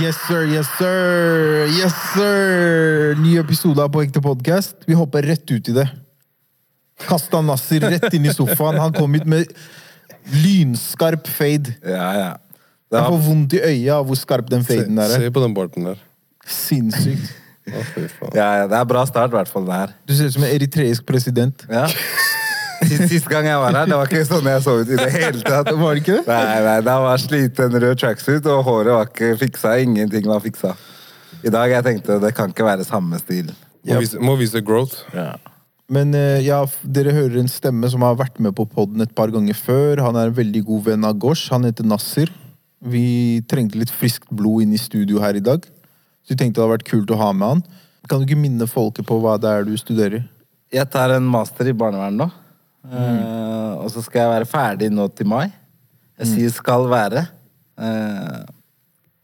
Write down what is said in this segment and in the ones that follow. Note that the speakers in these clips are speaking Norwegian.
Yes, sir, yes, sir. Yes, sir. Ny episode av På ekte podkast. Vi hopper rett ut i det. Kasta Nasser rett inn i sofaen. Han kom ut med lynskarp fade. Ja, ja. Det Jeg får vondt i øya av hvor skarp den faden der er. se på den barten der. Sinnssykt. Å, ja, ja, det er bra start, i hvert fall. det her. Du ser ut som en eritreisk president. Ja. Sist, sist gang jeg var her, det var ikke sånn jeg så ut i det hele tatt. Var det ikke det? Nei, nei, Da var sliten rød tracksuit, og håret var ikke fiksa. Ingenting var fiksa. I dag jeg tenkte det kan ikke være samme stil. Må, vise, må vise growth. Ja. Men eh, ja, dere hører en stemme som har vært med på podden et par ganger før. Han er en veldig god venn av Gosh. Han heter Nasser. Vi trengte litt friskt blod inn i studio her i dag. Så vi tenkte det hadde vært kult å ha med han. Kan du ikke minne folket på hva det er du studerer? Jeg tar en master i barnevern nå. Eh, og så skal jeg være ferdig nå til mai. Jeg sier skal være. Uh,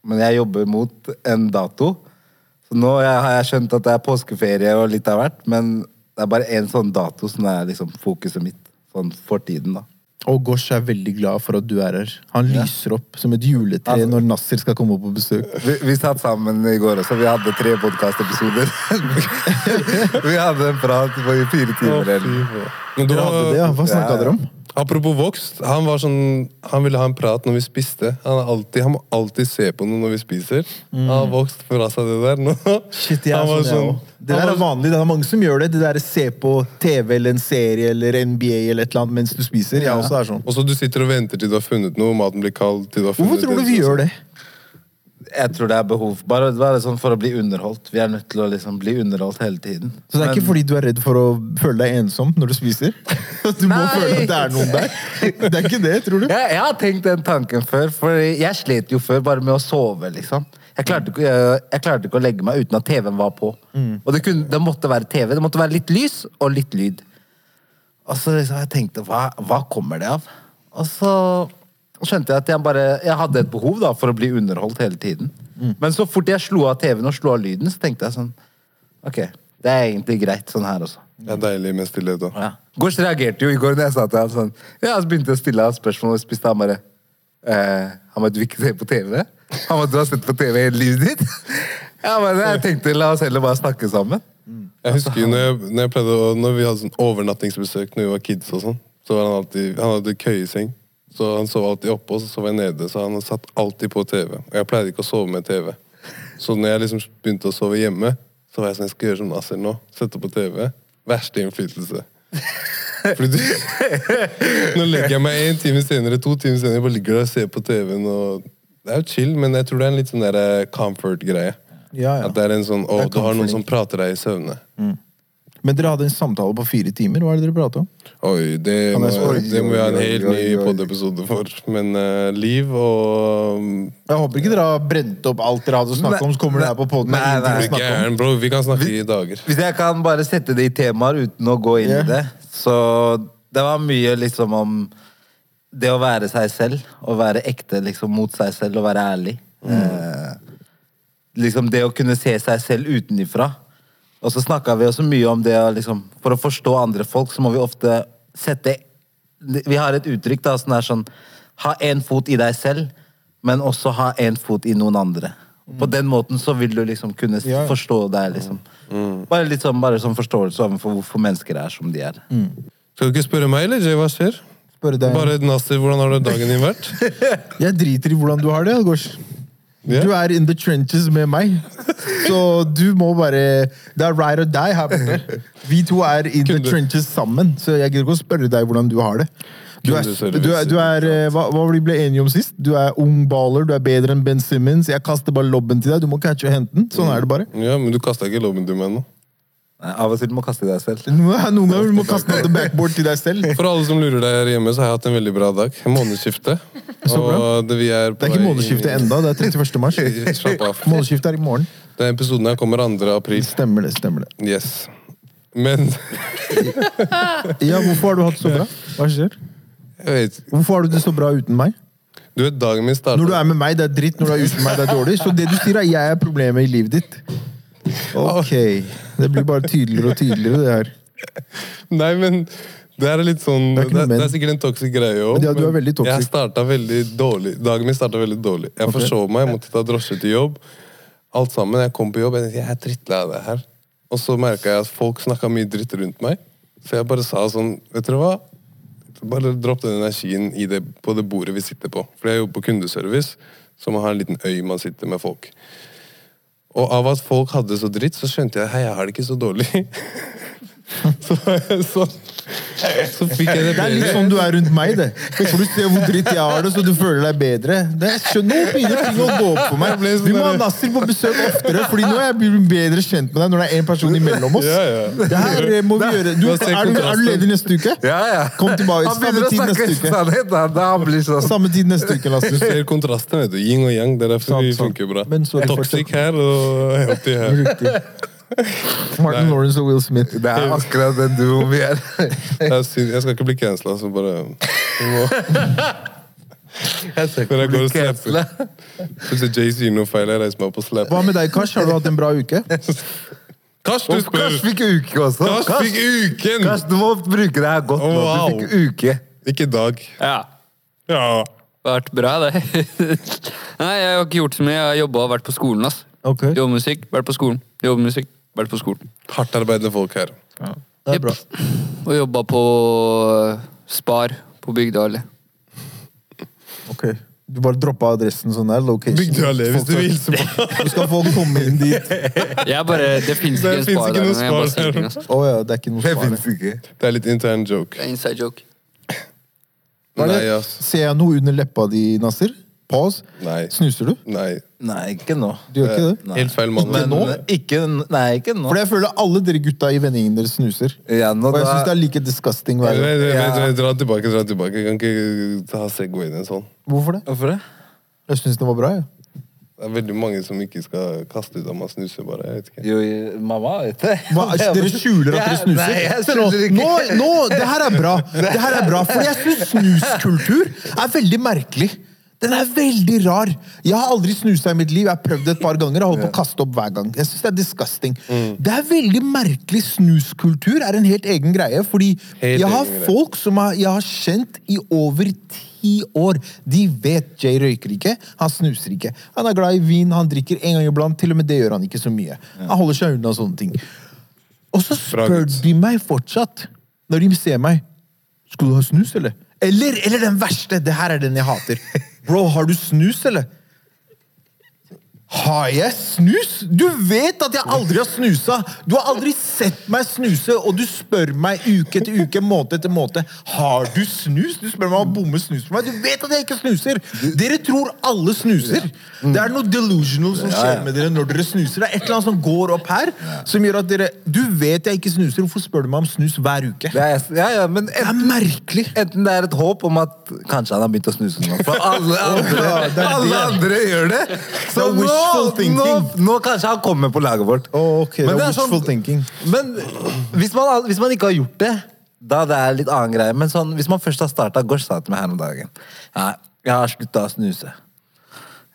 men jeg jobber mot en dato. Så nå har jeg skjønt at det er påskeferie og litt av hvert, men det er bare én sånn dato som er liksom fokuset mitt. Sånn for tiden, da. Og Gosh er veldig glad for at du er her. Han lyser opp som et juletre Altså- når Nasser skal komme på besøk. Vi, vi satt sammen i går også. Vi hadde tre podkastepisoder. vi hadde en prat på i fire timer. ja. Hva snakka Ja. dere om? Apropos vokst, han var sånn Han ville ha en prat når vi spiste. Han, alltid, han må alltid se på noe når vi spiser. Han har vokst fra seg det der nå. Shit, jeg er sånn, sånn. Det der er vanlig. Det er mange som gjør det. Det der se på TV eller en serie eller NBA eller et eller annet mens du spiser. Jeg også er sånn. Og så du sitter og venter til du har funnet noe, maten blir kald til du har funnet Hvorfor tror du vi gjør det? Jeg tror det er behov bare, bare sånn for å bli underholdt. Vi er nødt til å liksom bli underholdt hele tiden. Så det er ikke fordi du er redd for å føle deg ensom når du spiser? Du må Nei. føle at det er noen der? Det er ikke det, tror du? jeg, jeg har tenkt den tanken før, for jeg slet jo før bare med å sove, liksom. Jeg klarte ikke, jeg, jeg klarte ikke å legge meg uten at TV-en var på. Og det, kunne, det måtte være TV. Det måtte være litt lys og litt lyd. Og så liksom, jeg tenkte hva, hva kommer det av? Og så skjønte jeg at jeg bare Jeg hadde et behov da for å bli underholdt hele tiden. Men så fort jeg slo av TV-en og slo av lyden, så tenkte jeg sånn Ok, det er egentlig greit sånn her også. Det er deilig med stillhet òg. Ja. Gårds reagerte jo i går når jeg sa til ham sånn Ja, så begynte jeg å stille ham spørsmål, og spiste han bare eh, Han bare, du vil ikke se på TV? Han bare, du har sett på TV hele livet ditt? Ja, men jeg tenkte, la oss heller bare snakke sammen. Jeg husker når, jeg, når, jeg å, når vi hadde sånn overnattingsbesøk når vi var kids, og sånn, så var han alltid Han hadde køyeseng. Så han sov alltid oppe, og så sov jeg nede. Så han satt alltid på TV. Og jeg pleide ikke å sove med TV. Så når jeg liksom begynte å sove hjemme, så var jeg sånn Jeg skal gjøre som Nasser nå. Sette på TV. Verste innflytelse. Fordi du Nå legger jeg meg en time senere, to timer senere, bare ligger der og ser på TV-en. og Det er jo chill, men jeg tror det er en litt sånn der eh, comfort-greie. Ja, ja. At det er en sånn Å, du har noen som prater deg i søvne. Men dere hadde en samtale på fire timer. Hva er det dere pratet om? Oi, det må, det må vi ha en helt ny podiepisode for. Men uh, liv og um, Jeg håper ikke dere har brent opp alt dere hadde snakket om, så kommer dere her på podden nei, Nei, nei, å nei. Gæren, bro. Vi kan snakke i dager. Hvis jeg kan bare sette det i temaer uten å gå inn yeah. i det, så det var mye liksom om det å være seg selv, å være ekte liksom mot seg selv og være ærlig. Eh, liksom det å kunne se seg selv utenifra. Og så snakka vi også mye om det å liksom For å forstå andre folk, så må vi ofte sette Vi har et uttrykk da, som er sånn Ha én fot i deg selv, men også ha én fot i noen andre. På den måten så vil du liksom kunne Ja. forstå deg, liksom. Bare litt sånn, bare sånn forståelse overfor hvorfor mennesker er som de er. Skal du ikke spørre meg, eller, Jay? Hva skjer? Bare Nasser, hvordan har dagen din vært? Jeg driter i hvordan du har det, Algors. Ja. Du er in the trenches med meg. Så du må bare Det er right or die her borte. Vi to er in the trenches sammen, så jeg gidder ikke å spørre deg hvordan du har det. Du er, du er, du er eh, hva, hva vi ble enige om sist? Du er ung baller, du er bedre enn Ben Simmons. Jeg kaster bare lobben til deg, du må catche og hente den. Sånn er det bare. Ja, men du kasta ikke lobben til meg nå. Av og til må kaste deg selv. Noen ganger må kaste den backboard til deg selv. For alle som lurer der hjemme, så har jeg hatt en veldig bra dag. Månedsskifte. Det, er Det er ikke månedsskifte enda, det er 31. mars. Månedsskiftet er i morgen. Den episoden her kommer 2. april. Stemmer det, stemmer det. Yes. Men Ja, hvorfor har du hatt det så bra? Hva skjer? jeg vet Hvorfor har du det så bra uten meg? Du vet, dagen min starter... Når du er med meg, det er dritt. Når du er uten meg, det er dårlig. Så det du sier, er jeg er problemet i livet ditt. Ok. Det blir bare tydeligere og tydeligere, det her. Nei, men Det er litt sånn Det er Det det er sikkert en toxic greie òg. Ja, du er veldig toxic. Jeg starta veldig dårlig. Dagen min starta veldig dårlig. Jeg okay. forsov meg, jeg måtte ta drosje til jobb. Alt sammen. Jeg kom på jobb, jeg tenkte jeg er drittlei av det her. Og så merka jeg at folk snakka mye dritt rundt meg. Så jeg bare sa sånn Vet dere hva? Bare dropp den energien i det, på det bordet vi sitter på. For jeg jobber på kundeservice, så man har en liten øy man sitter med folk. Og av at folk hadde det så dritt, så skjønte jeg hei, jeg har det ikke så dårlig. så, så, så fikk jeg det bedre. Det er litt sånn du er rundt meg, det. For du ser hvor dritt jeg har det, så du føler deg bedre. Det er, skjønn- nå begynner ting å gå opp for meg. Sånn Vi må ha Nasser på besøk oftere, Fordi nå er jeg bedre kjent med deg når det er en person imellom oss. Ja, ja. Det her må vi gjøre. Du, er, du, er du ledig neste uke? Ja, ja. Kom tilbake. Han Samme tid neste uke. sånn. Samme tid neste uke, Du ser kontrasten, vet du. Yin og yang. Det er derfor vi funker bra. Toxic her og healthy her. Martin Lawrence og Will Smith. Det er akkurat den duoen vi er. Jeg, jeg skal ikke bli cancela, så bare må, Jeg skal ikke bli cancela. Hvis Jay-Z noe feil, jeg reiser meg opp og slapper. Hva med deg, Kash? Har du hatt en bra uke? Kash, du spør! Kash fikk uke også. Kash fikk uken! Kash, du må bruke det her godt Oh, Wow. Du fikk uke. Ikke dag. Ja. Ja. Vært bra, det. Nei, jeg har ikke gjort så mye. Jeg har jobba og vært på skolen. ass. Ok, Jobbmusikk, vært på skolen. Jobbmusikk, vært på skolen. Hardtarbeidende folk her. det er bra. Og jobba på eh, Spar på Bygdøy allé. Ok. Du bare droppa adressen sånn der? Location. Bygdøy allé, hvis du vil hilse på. Du skal få komme inn dit. Jeg bare, Det fins Det ikke en Spar der. noe Jeg bare Spar sier der. ting. Å ja, det er ikke noe Det svar. ikke. Det er litt intern joke. Det er inside joke. Det? Nei, ass. Ser jeg noe under leppa di, Nasser? Pause. Nei. Snuser du? Nei. Nei, ikke nå. Du gjør ikke det? Nei. Helt feil mann. Men, nå? Ikke, nei, ikke nå. For jeg føler alle dere gutta i vennegjengen deres snuser. Ja, nå Og jeg da, syns det er like disgusting hver Nei, gang. nei, nei, Ja. nei, Dra tilbake, dra tilbake. Jeg kan ikke ta Segwayen sånn. Hvorfor det? Hvorfor det? Jeg syns den var bra. jeg. Det er veldig mange som ikke skal kaste ut at man snuser, bare. Jeg vet ikke. Jo, mamma vet det. Hva, dere skjuler at dere Ja, snuser? Nei, jeg Se nå, ikke. nå, nå, det her er bra. Det her er bra, For jeg syns snuskultur er veldig merkelig. Den er veldig rar. Jeg har aldri snusa i mitt liv. Jeg har prøvd det et par ganger og holdt på å kaste opp hver gang. Jeg synes Det er disgusting. Mm. Det er veldig merkelig. Snuskultur er en helt egen greie. Fordi Helt jeg har folk som jeg jeg har kjent i over ti år. De vet Jay røyker ikke, han snuser ikke. Han er glad i vin, han drikker en gang iblant. Til og med det gjør han ikke så mye. Han holder seg unna sånne ting. Og så spør de meg fortsatt, når de ser meg Skulle du ha snus, eller? Eller, eller den verste! Det her er den jeg hater. Bro, har du snus, eller? Har jeg snus? Du vet at jeg aldri har snusa! Du har aldri sett meg snuse, og du spør meg uke etter uke, måned etter måned Har du snus? Du spør meg om å bomme snus på meg. Du vet at jeg ikke snuser! Dere tror alle snuser. Det er noe delusional som skjer med dere når dere snuser. Det er et eller annet som går opp her, som gjør at dere Du vet jeg ikke snuser, hvorfor spør du meg om snus hver uke? Det er, ja, ja, men Det er merkelig. enten det er et håp om at kanskje han har begynt å snuse nå. For alle andre, alle andre gjør det! Så er wishful thinking. nå, nå kanskje han kommer på laget vårt. Å, ok, det er wishful thinking. Men hvis man, hvis man ikke har gjort det, da det er litt annen greie. Men sånn, hvis man først har starta Gosh sa til meg her om dagen ja, Jeg har slutta å snuse.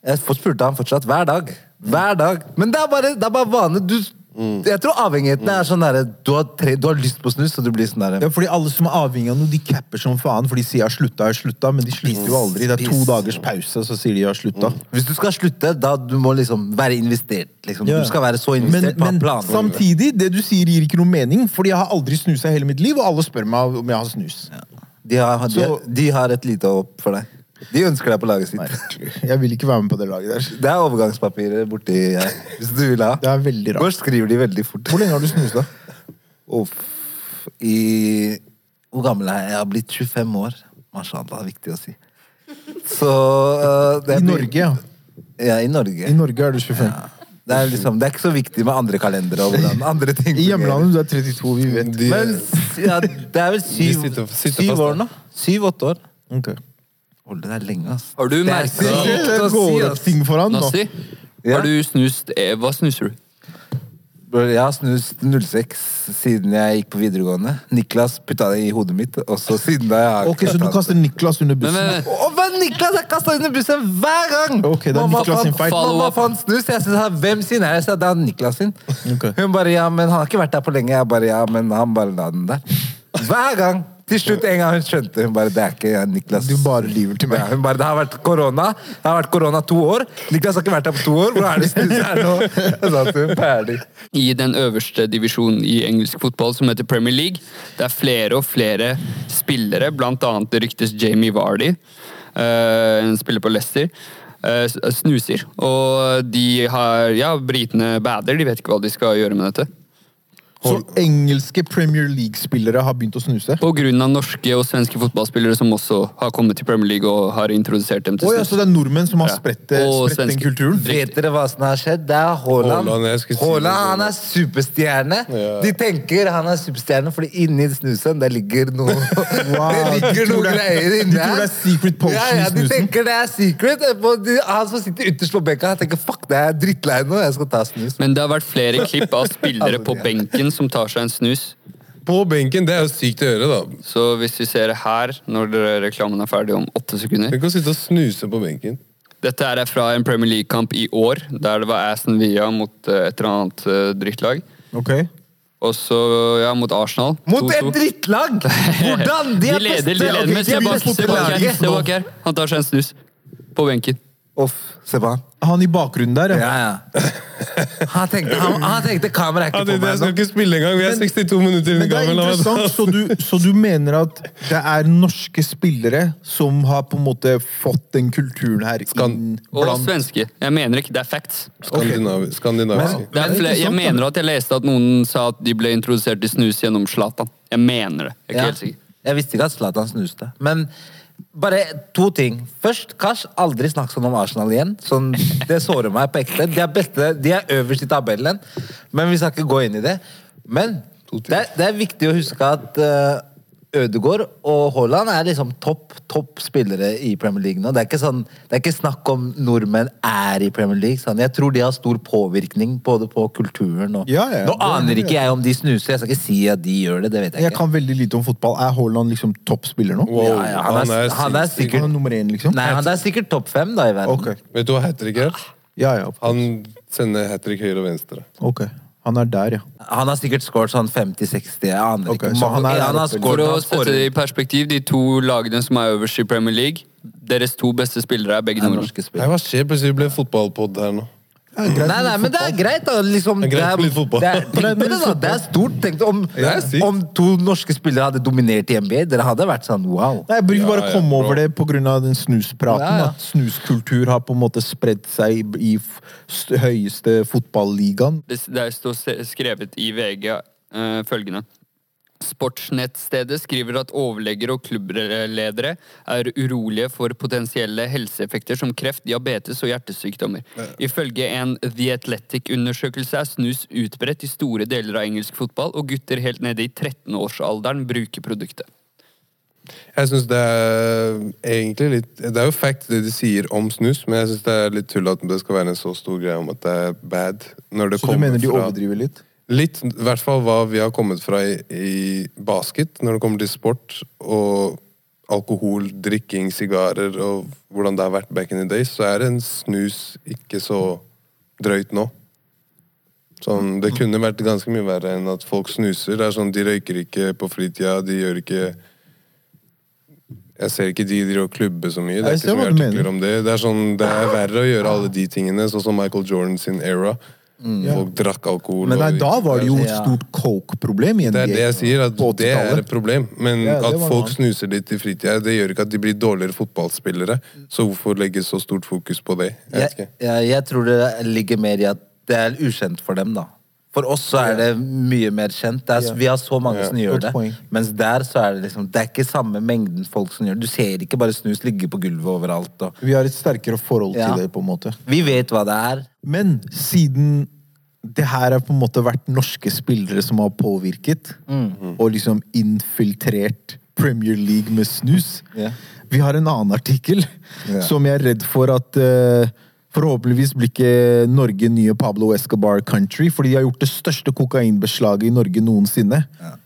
Jeg spurte han fortsatt hver dag. Hver dag. Men det er bare, det er bare vane. Du, Jeg tror avhengigheten er sånn derre du, har tre- du har lyst på snus, og du blir sånn derre Ja, fordi Alle som er avhengig av noe, de capper som faen. For de sier 'jeg har slutta', 'jeg har slutta', men de slutter jo aldri. Det er to Piss. dagers pause, så sier de 'jeg har slutta'. Hvis du skal slutte, da du må liksom være investert. Liksom. Ja. Du skal være så Men, investert på men planen. samtidig, det du sier gir ikke noe mening, fordi jeg har aldri snusa i hele mitt liv, og alle spør meg om jeg har snus. De har, de, Så- de har et lite håp for deg. De ønsker deg på laget sitt. Jeg vil ikke være med på det laget der. Det er overgangspapiret borti her, hvis du vil ha. Det er veldig rart. Hvor skriver de veldig fort. Hvor lenge har du snusa? Uff. I Hvor gammel er jeg? Jeg har blitt 25 år. Mashallah, det er viktig å si. Så uh, det I Norge, ja. Ja, i Norge. I Norge er du 25. Det er, liksom, det er ikke så viktig med andre kalendere og hvordan andre ting I hjemlandet du er 32, vi vet. Men ja, det er vel syv, syv år nå. Syv-åtte år. Ok. Hold det der lenge, ass. Har du er sykt Det går opp ting for han nå. Nassi? Ja. Har du snust eh, Hva snuser du? Jeg har snust 06 siden jeg gikk på videregående. Niklas putta det i hodet mitt, og så siden da jeg har Ok, Så du kaster Niklas under Men, bussen? men, Å, men Niklas er kasta under bussen hver gang! Ok, det er Mamma Niklas sin fant- feil. Mamma fant snus. Jeg sa hvem sin er det? Jeg sa det er Niklas sin. Ok. Hun bare ja, men han har ikke vært der på lenge. Jeg bare ja, men han bare la den der. Hver gang! Til slutt en gang hun skjønte hun bare, det er ikke Niklas. Du bare lyver til meg. Ja, hun bare, det har vært korona Det har vært korona to år. Niklas har ikke vært her på to år. Hvor er det snus her nå? Til hun, ferdig. I den øverste divisjonen i engelsk fotball, som heter Premier League, det er flere og flere spillere, blant annet det ryktes Jamie Vardy, eh, en spiller på Leicester, eh, snuser. Og de har Ja, britene bader, de vet ikke hva de skal gjøre med dette. Så engelske Premier League-spillere har begynt å snuse? På grunn av norske og svenske fotballspillere som også har kommet til Premier League og har introdusert dem til oh, ja, så det er nordmenn som har spredt, den kulturen? Vet dere hva som har skjedd? Det er Haaland. Haaland, si Haaland han er superstjerne. Ja. De tenker han er superstjerne fordi inni snusen det ligger noe Wow, Det ligger noe det er- her. de tror det er secret potion ja, ja, De tenker det er secret. Han som sitter ytterst på benka, tenker fuck, det er drittlei nå, jeg skal ta snus. Men det har vært flere klipp av spillere på benken som tar seg en snus. På benken, det er jo sykt å gjøre, da. Så hvis vi ser det her, når reklamen er ferdig om åtte sekunder Tenk å sitte og snuse på benken. Dette er fra en Premier League-kamp i år, der det var Aston Villa mot eh, et eller annet eh, drittlag. Ok. Og så, ja, mot Arsenal. Mot et drittlag! Hvordan? De er leder, beste! de leder, men de er beste se her. Se bak her. Han tar seg en snus. På benken. Off. se på han. Han i bakgrunnen der, ja. Ja, ja. Han tenkte, han, han tenkte kameraet er Ja, ikke det, på jeg meg skal ikke spille engang. Vi er 62 minutter inn Men i det er gangen. interessant, så du, så du mener at det er norske spillere som har på en måte fått den kulturen her Skan- inn Og svenske. Jeg mener ikke, det er facts. Skandinavi, skandinaviske. Det er Men- flere, jeg mener at jeg leste at noen sa at de ble introdusert i snus gjennom Zlatan. Jeg mener det. Jeg er ikke Ja. helt sikker. Jeg visste ikke at Zlatan snuste. Men bare to ting. Først, Kash, aldri snakk sånn om Arsenal igjen. Sånn, det sårer meg på ekte. De er, beste, de er øverst i tabellen, men vi skal ikke gå inn i det. Men det er, det er viktig å huske at uh, Ødegaard og Haaland er liksom topp topp spillere i Premier League nå. Det er ikke, sånn, det er ikke snakk om nordmenn er i Premier League. Sånn. Jeg tror de har stor påvirkning både på kulturen og Ja, ja, Nå det- aner ikke jeg om de snuser, jeg skal ikke si at de gjør det. Det vet jeg ikke. Jeg kan veldig lite om fotball. Er Haaland liksom topp spiller nå? Wow, Ja, ja, han, er, han er sinnssyk. sikkert Han er nummer én, liksom? Nei, han er sikkert topp fem da i verden. Okay. Vet du hva hat trick er? Ja, ja. Han sender hat trick høyre og venstre. Ok. Han er der, ja. Han har sikkert scoret sånn 50-60, jeg aner Ok, ikke. så han er han har der. For å sette det i perspektiv, de to lagene som er øverst i Premier League, deres to beste spillere er begge er nordmenn. norske Nei, spillere. hva skjer? Plutselig ble det fotballpod her nå. Ja, Nei, nei, men det er greit, da. Liksom, Det er greit. Det er, det er stort. Tenk om, Det om to norske spillere hadde dominert i NBA. Dere hadde vært sånn wow. Nei, Jeg burde Ja, bare ja, komme over det pga. den snuspraten. Ja, ja. At snuskultur har på en måte spredd seg i høyeste fotballigaen. Det, der står skrevet i VG uh, følgende. Sportsnettstedet skriver at overleger og klubbledere er urolige for potensielle helseeffekter som kreft, diabetes og hjertesykdommer. Ifølge en The Athletic-undersøkelse er snus utbredt i store deler av engelsk fotball, og gutter helt nede i 13-årsalderen bruker produktet. Jeg synes det er egentlig litt Det er jo fact det de sier om snus, men jeg syns det er litt tull at det skal være en så stor greie om at det er bad. Når det Så du mener de overdriver litt? Litt, i hvert fall hva vi har kommet fra i, i basket, når det kommer til sport og alkohol, drikking, sigarer og hvordan det har vært back in the days, så er en snus ikke så drøyt nå. Sånn, det kunne vært ganske mye verre enn at folk snuser. Det er sånn, De røyker ikke på fritida, de gjør ikke Jeg ser ikke de driver og klubber så mye. Det er ikke så mye artikler om det. Det er, sånn, det er verre å gjøre alle de tingene, sånn som Michael Jordan sin era. Folk drakk alkohol. Mm. Men nei, da var det jo et Ja. stort coke-problem det er det jeg sier, at det er et problem. Men Ja, at folk noe snuser litt i fritida, det gjør ikke at de blir dårligere fotballspillere. Så hvorfor legge så stort fokus på det? Jeg Jeg, jeg, jeg tror det ligger mer i at det er ukjent for dem, da. For oss så er det mye mer kjent. Det er. Vi har så mange som gjør det. Mens der så er det liksom Det er ikke samme mengden folk som gjør det. Du ser ikke bare snus ligge på gulvet overalt. Og. Vi har et sterkere forhold Ja. til det, på en måte. Vi vet hva det er. Men siden det her har på en måte vært norske spillere som har påvirket, Mm. og liksom infiltrert Premier League med snus Yeah. Vi har en annen artikkel yeah. som jeg er redd for at eh, Forhåpentligvis blir ikke Norge nye Pablo Escobar country, fordi de har gjort det største kokainbeslaget i Norge noensinne.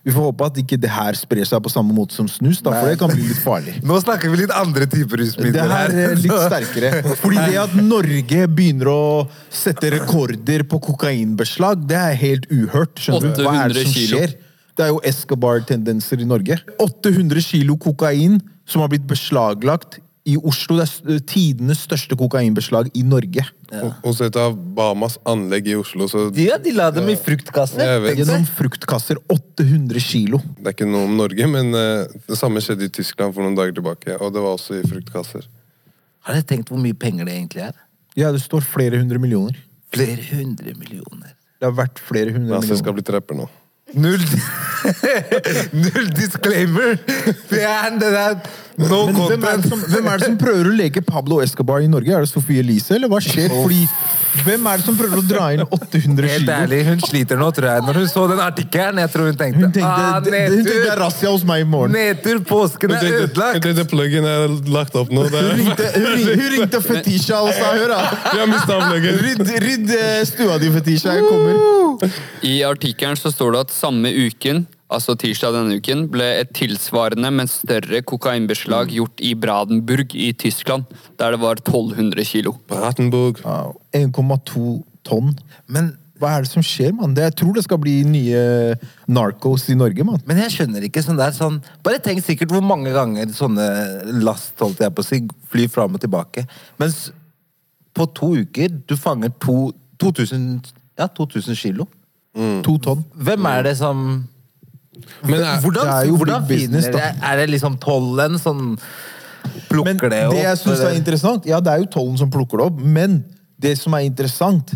Vi får håpe at ikke det her sprer seg på samme måte som snus, da, for det kan bli litt farlig. Nå snakker vi litt andre typer rusmidler Det her er litt sterkere. Fordi det at Norge begynner å sette rekorder på kokainbeslag, det er helt uhørt. Skjønner du? Hva er det som skjer? Det er jo Escobar-tendenser i Norge. 800 kilo kokain som har blitt beslaglagt i Oslo. Det er s- tidenes største kokainbeslag i Norge. Og- Hos et av Bamas anlegg i Oslo, så De, de la dem i fruktkasser. Gjennom fruktkasser. 800 kilo. det er ikke noe om Norge, men eh, det samme skjedde i Tyskland for noen dager tilbake. Og det var også i fruktkasser. Har dere tenkt hvor mye penger det egentlig er? Ja, det står flere hundre millioner. Flere hundre millioner. Det har vært flere hundre millioner. Lasse skal bli trapper nå. Null Null disclaimer! Fjern det der! No Men hvem er, som, hvem er det som prøver å leke Pablo Escobar i Norge? Er det Sofie Elise, eller hva skjer? Fordi Hvem er det som prøver å dra inn 800 kilo? Helt ærlig, hun sliter nå, tror jeg. Når hun så den artikkelen, jeg tror hun tenkte, Hun tenkte, ah, det, hun tenkte nedtur! razzia hos meg i morgen. Nedtur, påsken er ødelagt. Hun tenkte pluggen er lagt opp nå. Hun ringte, hun ring- hun ringte Fetisha og sa hør da. vi har mista pluggen. Rydd, rydd eh, stua di, Fetisha. Jeg kommer. I artikkelen så står det at samme uken, altså tirsdag denne uken, ble et tilsvarende, men større kokainbeslag gjort i Bradenburg i Tyskland, der det var 1200 kilo. Bratenburg. Wow. 1,2 tonn. Men, Hva er det som skjer, mann? Jeg tror det skal bli nye narcos i Norge, mann. men jeg skjønner ikke sånn der sånn Bare tenk sikkert hvor mange ganger sånne last, holdt jeg på å si, flyr fram og tilbake. Mens på to uker du fanger to, 2000, ja, 2000 kilo. To tonn. Hvem er det som Men er, Hvordan, det er jo hvordan big business, da. det? Er det liksom tollen som plukker Men det opp? det jeg syns er interessant Ja, det er jo tollen som plukker det opp, men det som er interessant,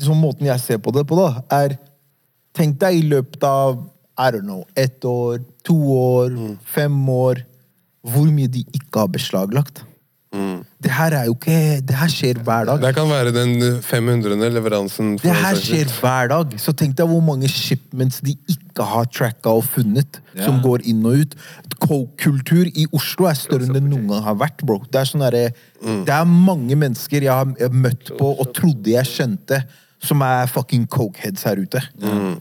som måten jeg ser på det på, da, er Tenk deg i løpet av I don't know, ett år, to år, fem år Hvor mye de ikke har beslaglagt. Det her er jo ikke Det her skjer hver dag. det kan være den 500. leveransen. for Det her skjer hver dag. Så tenk deg hvor mange shipments de ikke har tracka og funnet, som går inn og ut. Coke-kultur i Oslo er større enn det noen gang har vært, bro. Det er, sånn mm. det er mange mennesker jeg har møtt på og trodde jeg kjente, som er fucking cokeheads her ute.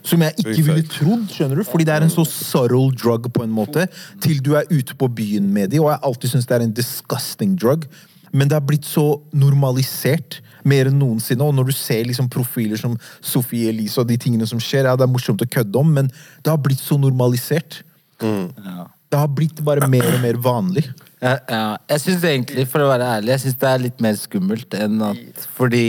Som jeg ikke ville trodd, skjønner du? Fordi det er en så subtle drug på en måte, til du er ute på byen med de, og jeg alltid syns det er en disgusting drug. Men det har blitt så normalisert mer enn noensinne. Og når du ser liksom profiler som Sophie Elise og de tingene som skjer, ja, det er morsomt å kødde om, men det har blitt så normalisert. Ja. Det har blitt bare mer og mer vanlig. Ja, ja. Jeg syns egentlig, for å være ærlig, jeg synes det er litt mer skummelt enn at Fordi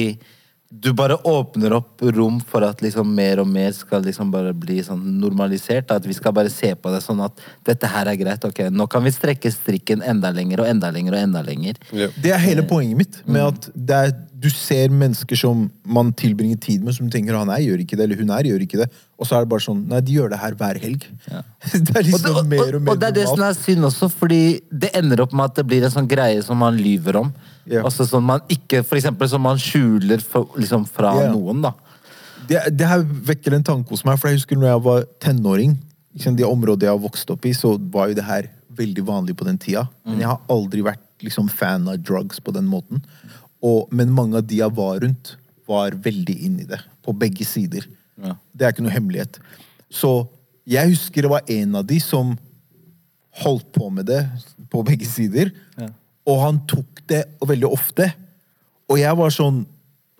du bare åpner opp rom for at liksom mer og mer skal liksom bare bli sånn normalisert. At vi skal bare se på det sånn at dette her er greit. ok, Nå kan vi strekke strikken enda lenger og enda lenger og enda lenger. Ja. Det er hele poenget mitt. med at det er, Du ser mennesker som man tilbringer tid med, som tenker han er, gjør ikke det, eller hun er, gjør ikke det. Og så er det bare sånn Nei, de gjør det her hver helg. Det er Og liksom det, og, mer og mer og det er det som er synd også, fordi det ender opp med at det blir en sånn greie som man lyver om. Ja. Altså sånn man ikke, For eksempel som man skjuler for, liksom fra yeah. noen, da. det, det her vekker en tanke hos meg, for jeg husker når jeg var tenåring, liksom de områdene jeg har vokst opp i, så var jo det her veldig vanlig på den tida. Men jeg har aldri vært liksom fan av drugs på den måten. Og, men mange av de jeg var rundt, var veldig inn i det. På begge sider. Ja. Det er ikke noe hemmelighet. Så jeg husker det var en av de som holdt på med det på begge sider. Og han tok det veldig ofte. Og jeg var sånn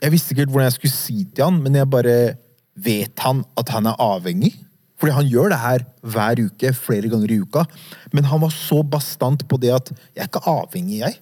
Jeg visste ikke helt hvordan jeg skulle si til han, men jeg bare Vet han at han er avhengig? Fordi han gjør det her hver uke, flere ganger i uka. Men han var så bastant på det at 'jeg er ikke avhengig, jeg'.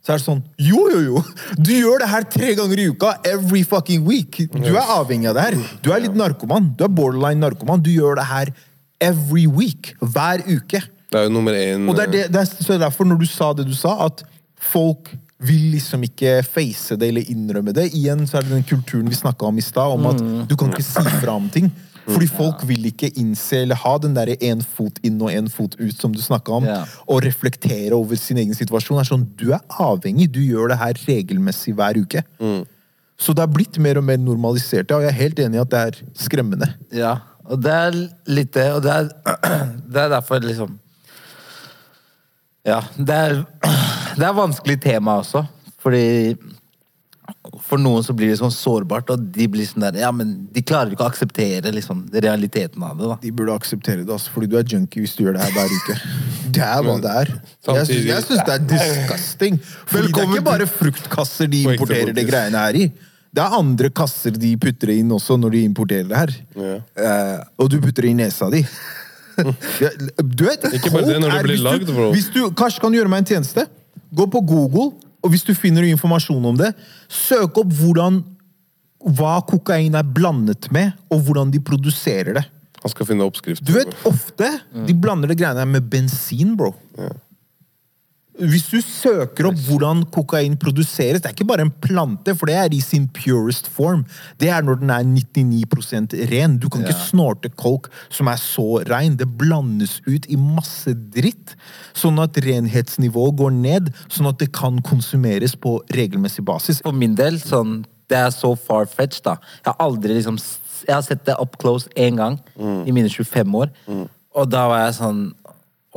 Så er det sånn Jo, jo, jo! Du gjør det her tre ganger i uka. Every fucking week. Du er avhengig av det her. Du er litt narkoman. Du er borderline narkoman. Du gjør det her every week. Hver uke. Det er jo nummer én Og det er, det, så det er derfor, når du sa det du sa, at folk vil liksom ikke face det eller innrømme det. Igjen så er det den kulturen vi snakka om i stad, om at du kan ikke si fra om ting. Fordi folk vil ikke innse eller ha den derre én fot inn og én fot ut som du snakka om, og reflektere over sin egen situasjon. Er sånn, Du er avhengig. Du gjør det her regelmessig hver uke. Så det har blitt mer og mer normalisert, og jeg er helt enig i at det er skremmende. Ja, og det er litt det, og det er, det er derfor liksom Ja, det er, det er vanskelig tema også, fordi for noen så blir det sånn sårbart, og de blir sånn der Ja, men de klarer ikke å akseptere liksom realiteten av det, da. De burde akseptere det, altså, fordi du er junkie hvis du gjør det her hver uke. Det er hva det er. Jeg syns, samtidig- jeg syns det er disgusting. Fordi det er ikke bare fruktkasser de importerer det greiene her i. Det er andre kasser de putter inn også når de importerer det her. Ja. Eh, Og du putter det i nesa di. Du vet, Ikke bare det, når det blir lagd, bro. Hvis du, Kanskje kan du gjøre meg en tjeneste? Gå på Google, og hvis du finner informasjon om det, søk opp hvordan hva kokain er blandet med, og hvordan de produserer det. Han skal finne oppskrift. Du vet, ofte de blander det greiene her med bensin, bro. Hvis du søker opp hvordan kokain produseres, det er ikke bare en plante, for det er i sin purest form. Det er når den er 99% ren. Du kan ikke Ja. snorte coke som er så rein. Det blandes ut i masse dritt, sånn at renhetsnivået går ned, sånn at det kan konsumeres på regelmessig basis. For min del, sånn Det er så far-fetched, da. Jeg har aldri liksom Jeg har sett det up close én gang i mine 25 år, og da var jeg sånn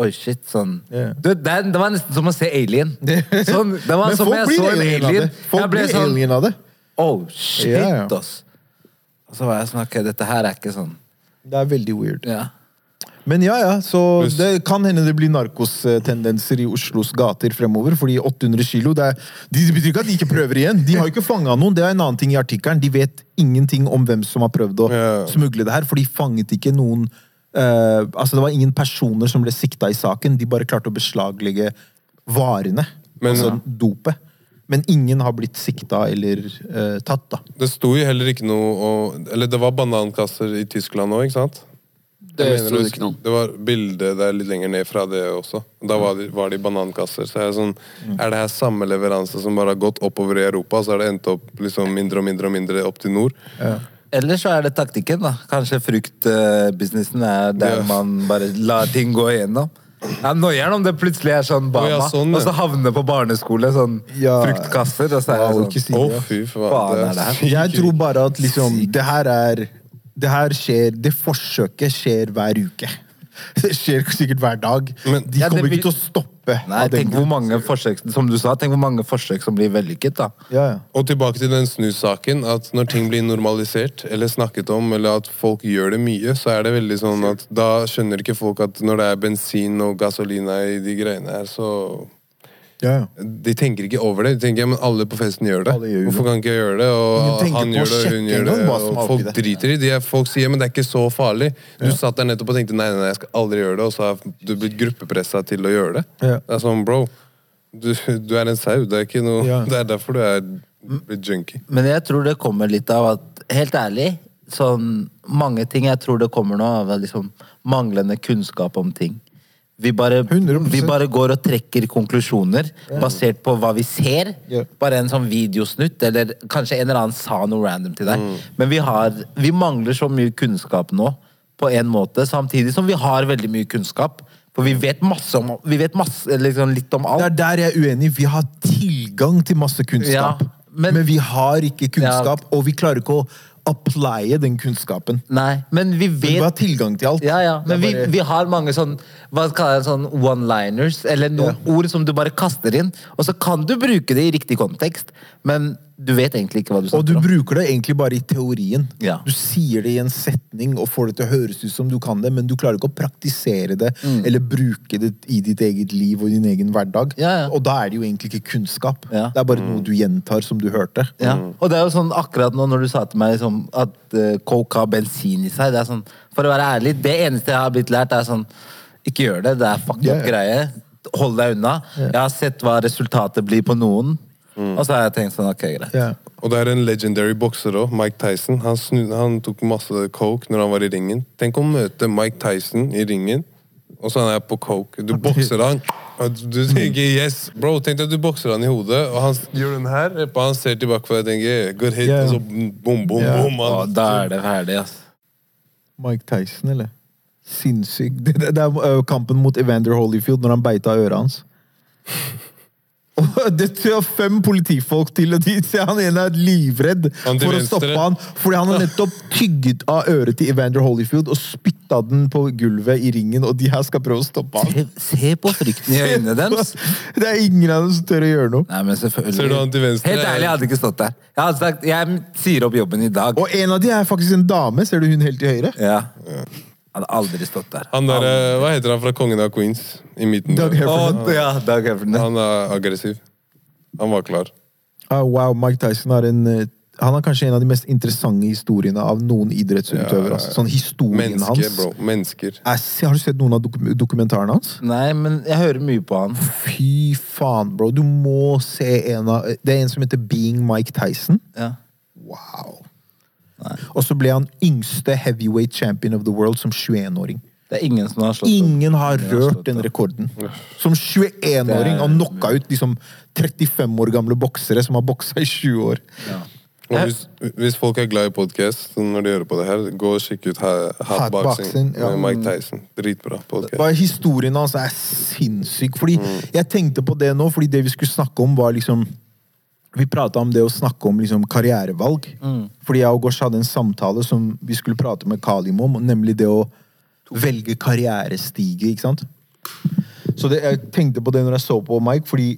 Oi, shit. Sånn. Yeah. Du, det, det var nesten som å se Alien. Sånn, det var Men som folk jeg blir så en alien av alien. det. Folk blir sånn alien av det. Oh, shit, Ja, ja. ass. Og så var jeg sånn Ok, dette her er ikke sånn. Det er veldig weird. Ja. Men ja, ja, så det kan hende det blir narkostendenser i Oslos gater fremover. Fordi 800 kilo det, er, de, betyr ikke at de ikke prøver igjen. De har jo ikke fanga noen. Det er en annen ting i artikkelen. De vet ingenting om hvem som har prøvd å smugle det her. For de fanget ikke noen eh, Altså, det var ingen personer som ble sikta i saken. De bare klarte å beslaglegge varene. Men- altså dopet. Men ingen har blitt sikta eller uh, tatt, da. Det sto jo heller ikke noe og, Eller det var banankasser i Tyskland òg, ikke sant? Det mener sto det ikke noe. Det var bilde der litt lenger ned fra det også. Da var de, var de banankasser. Så er, det sånn, er det her samme leveranse som bare har gått oppover i Europa, så har det endt opp liksom mindre og mindre og mindre opp til nord? Eller så er det taktikken, da. Kanskje fruktbusinessen er der Ja. man bare lar ting gå igjennom. Jeg noier om det plutselig er sånn Bama, Å, ja, sånn, ja. og så havner på barneskole sånn Ja. fruktkasser, og så er Wow, det ikke sånn si Å, det. fy faen. Faen er det her? Jeg tror bare at liksom Det her er Det her skjer Det forsøket skjer hver uke. Det skjer sikkert hver dag. Men- De Ja, kommer vil- ikke til å stoppe. Nei, tenk hvor mange forsøk Som du sa, tenk hvor mange forsøk som blir vellykket, da. ja, ja. Og tilbake til den snussaken, at når ting blir normalisert, eller snakket om, eller at folk gjør det mye, så er det veldig sånn at da skjønner ikke folk at når det er bensin og gasolina i de greiene her, så ja, ja. De tenker ikke over det. De tenker ja, men alle på festen gjør det. Gjør Hvorfor kan ikke jeg gjøre det? Og han gjør det, og hun gjør det. Og folk det. driter i det. Folk sier men det er ikke så farlig. Du satt der nettopp og tenkte nei, nei, nei, jeg skal aldri gjøre det, og så har du blitt gruppepressa til å gjøre det. Ja. Det er sånn, bro. Du, du er en sau. Det er ikke noe Ja. Det er derfor du er blitt junkie. Men jeg tror det kommer litt av at Helt ærlig, sånn mange ting Jeg tror det kommer nå av liksom manglende kunnskap om ting. Vi bare, vi bare går og trekker konklusjoner basert på hva vi ser. Bare en sånn videosnutt, eller kanskje en eller annen sa noe random til deg. Mm. Men vi, har, vi mangler så mye kunnskap nå, på en måte, samtidig som vi har veldig mye kunnskap. For vi vet masse om Vi vet masse, liksom litt om Det alt. er der jeg er uenig. Vi har tilgang til masse kunnskap, Ja, men- men, vi har ikke kunnskap, og vi klarer ikke å applye den kunnskapen. Nei, men vi Vi har tilgang til alt. Ja, ja, men bare... vi, vi har mange sånn Hva kaller jeg sånn one-liners, eller noen ord som du bare kaster inn, og så kan du bruke det i riktig kontekst, men du vet egentlig ikke hva du Og du om. bruker det egentlig bare i teorien. Ja. Du sier det i en setning og får det til å høres ut som du kan det, men du klarer ikke å praktisere det eller bruke det i ditt eget liv og din egen hverdag. Mm. Ja, ja. Og da er det jo egentlig ikke kunnskap. Ja. Det er bare noe du gjentar som du hørte. Ja. Og det er jo sånn akkurat nå når du sa til meg liksom, at uh, coke har bensin i seg, det er sånn, for å være ærlig, det eneste jeg har blitt lært er sånn, ikke gjør det, det er fucked up greie, hold deg unna. Jeg har sett hva resultatet blir på noen, og så har jeg tenkt sånn, ok, greit. Yeah. Og det er en legendary bokser òg, Mike Tyson. Han, snu, han tok masse coke når han var i ringen. Tenk å møte Mike Tyson i ringen, og så han er på coke. Du bokser han, og du tenker yes. Bro, tenk deg at du bokser han i hodet, og han gjør den her, og han ser tilbake på deg og tenker good hit, yeah. og så bom, bom, yeah. bom. Han, da er det ferdig, ass. Mike Tyson, eller? Sinnssyk. Det, det, det er ø, kampen mot Evander Holyfield når han beita øret hans. Det tar fem politifolk til, og de han ene er livredd for å stoppe han. Fordi han har nettopp tygget av øret til Evander Holyfield og spytta den på gulvet i ringen, og de her skal prøve å stoppe han. Se, se på frykten i øynene deres. Det er ingen av dem som tør å gjøre noe. Nei, men. Ser du han til venstre? Helt ærlig, jeg hadde ikke stått der. Jeg hadde sagt, jeg sier opp jobben i dag. Og en av de er faktisk en dame. Ser du hun helt til høyre? Ja. Jeg hadde aldri stått der. han der, aldri. hva heter han fra Kongen av Queens? I midten. Doug. Heffernan. Oh, ja, Doug Heffernan. Han er aggressiv. Han var klar. Oh, wow, Mike Tyson er en eh, Han er kanskje en av de mest interessante historiene av noen idrettsutøvere. Ja, ja, ja. Altså. Sånn historien Mennesker, hans. bro. Mennesker. Jeg Har du sett noen av dokum dokumentarene hans? Nei, men jeg hører mye på han. Fy faen, bro. Du må se en av Det er en som heter Being Mike Tyson. Ja. Wow. Og så ble han yngste heavyweight champion of the world som 21-åring. Det er ingen som har slått Ingen har rørt den rekorden. Som 21-åring er- og knocka ut liksom 35 år gamle boksere som har boksa i 20 år. Ja. Og hvis, hvis folk er glad i podkast når de hører på det her, gå og sjekk ut Hatboxing med Mike Tyson. Dritbra podcast. Bare Historien hans er sinnssyk. Fordi Jeg tenkte på det nå, fordi det vi skulle snakke om, var liksom Vi prata om det å snakke om liksom karrierevalg. Fordi jeg og Gosh hadde en samtale som vi skulle prate med Kalim om, nemlig det å velge karrierestige, ikke sant? Så det, jeg tenkte på det når jeg så på Mike, fordi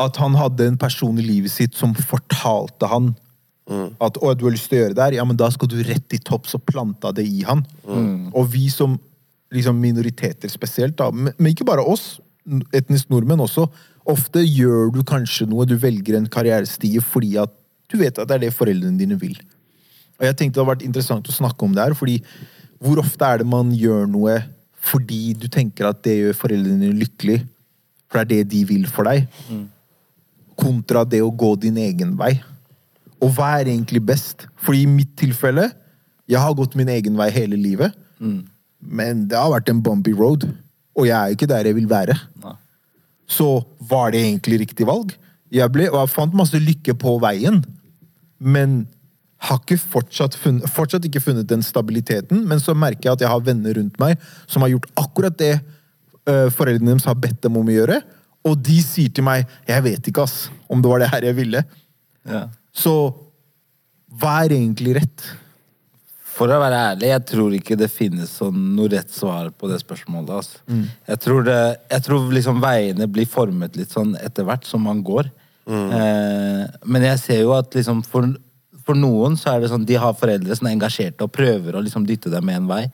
at han hadde en person i livet sitt som fortalte han at å, du har lyst til å gjøre det her, ja, men da skal du rett i topp, så planta det i han. Og vi som liksom minoriteter spesielt, da, men, men ikke bare oss, etnisk nordmenn også, ofte gjør du kanskje noe, du velger en karrierestige fordi at du vet at det er det foreldrene dine vil. Og jeg tenkte det hadde vært interessant å snakke om det her, fordi hvor ofte er det man gjør noe fordi du tenker at det gjør foreldrene dine lykkelig, for det er det de vil for deg, kontra det å gå din egen vei. Og hva er egentlig best? Fordi i mitt tilfelle, jeg har gått min egen vei hele livet, men det har vært en bumpy road, og jeg er ikke der jeg vil være. Nei. Så var det egentlig riktig valg? Jeg, ble, jeg fant masse lykke på veien, men har ikke fortsatt, funnet, fortsatt ikke funnet den stabiliteten. Men så merker jeg at jeg har venner rundt meg som har gjort akkurat det øh, foreldrene deres har bedt dem om å gjøre. Og de sier til meg 'Jeg vet ikke, ass, om det var det her jeg ville'. Ja. Så hva er egentlig rett? For å være ærlig, jeg tror ikke det finnes sånn noe rett svar på det spørsmålet. Altså. Jeg tror, det, jeg tror liksom veiene blir formet litt sånn etter hvert som man går. Eh, men jeg ser jo at liksom for, for noen så er det sånn de har foreldre som er engasjerte og prøver å liksom dytte dem med en vei.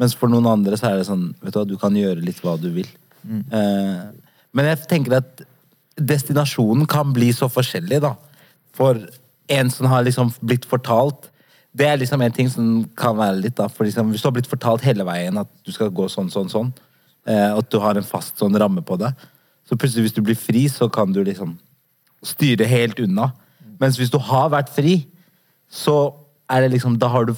Mens for noen andre så er det sånn vet du hva, du kan gjøre litt hva du vil. Eh, men jeg tenker at destinasjonen kan bli så forskjellig, da. For en som har liksom blitt fortalt Det er liksom en ting som kan være litt, da. For liksom, hvis du har blitt fortalt hele veien at du skal gå sånn, sånn, sånn, eh, og at du har en fast sånn ramme på det, så plutselig hvis du blir fri, så kan du liksom styre helt unna. Mens hvis du har vært fri, så er det liksom Da har du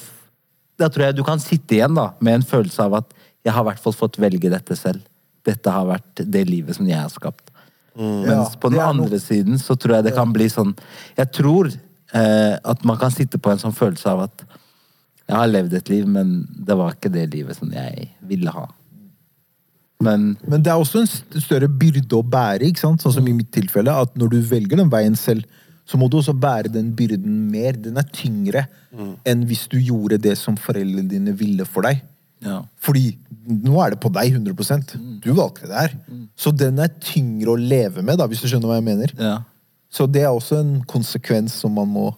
Da tror jeg du kan sitte igjen da med en følelse av at jeg har i hvert fall fått velge dette selv. Dette har vært det livet som jeg har skapt. Mens Ja, på den noe- andre siden så tror jeg det kan bli sånn Jeg tror eh, at man kan sitte på en sånn følelse av at jeg har levd et liv, men det var ikke det livet som jeg ville ha. Men Men det er også en større byrde å bære, ikke sant? sånn som i mitt tilfelle. At når du velger den veien selv, så må du også bære den byrden mer. Den er tyngre enn hvis du gjorde det som foreldrene dine ville for deg. ja. Fordi nå er det på deg 100% Du valgte det her. Så den er tyngre å leve med, da, hvis du skjønner hva jeg mener. ja. Så det er også en konsekvens som man må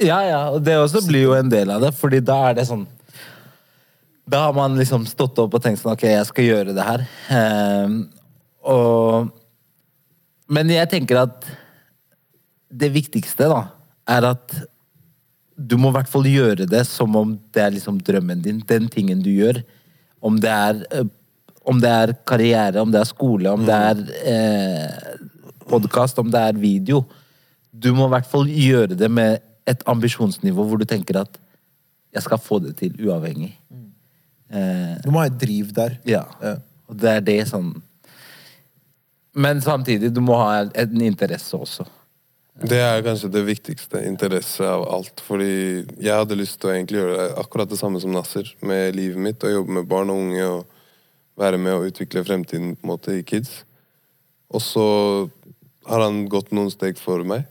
Ja, ja, og det også blir jo en del av det, fordi da er det sånn Da har man liksom stått opp og tenkt sånn Ok, jeg skal gjøre det her. Um, og Men jeg tenker at det viktigste, da, er at du må i hvert fall gjøre det som om det er liksom drømmen din. Den tingen du gjør. Om det er eh, om det er karriere, om det er skole, om det er eh, podkast, om det er video. Du må i hvert fall gjøre det med et ambisjonsnivå hvor du tenker at jeg skal få det til uavhengig. Eh, Du må ha et driv der. ja. Ja. Og det er det sånn Men samtidig, du må ha en interesse også. Det er kanskje det viktigste. Interesse av alt. Fordi jeg hadde lyst til å egentlig gjøre akkurat det samme som Nasser med livet mitt. Og jobbe med barn og unge og være med og utvikle fremtiden på en måte i kids. Og så har han gått noen steg for meg.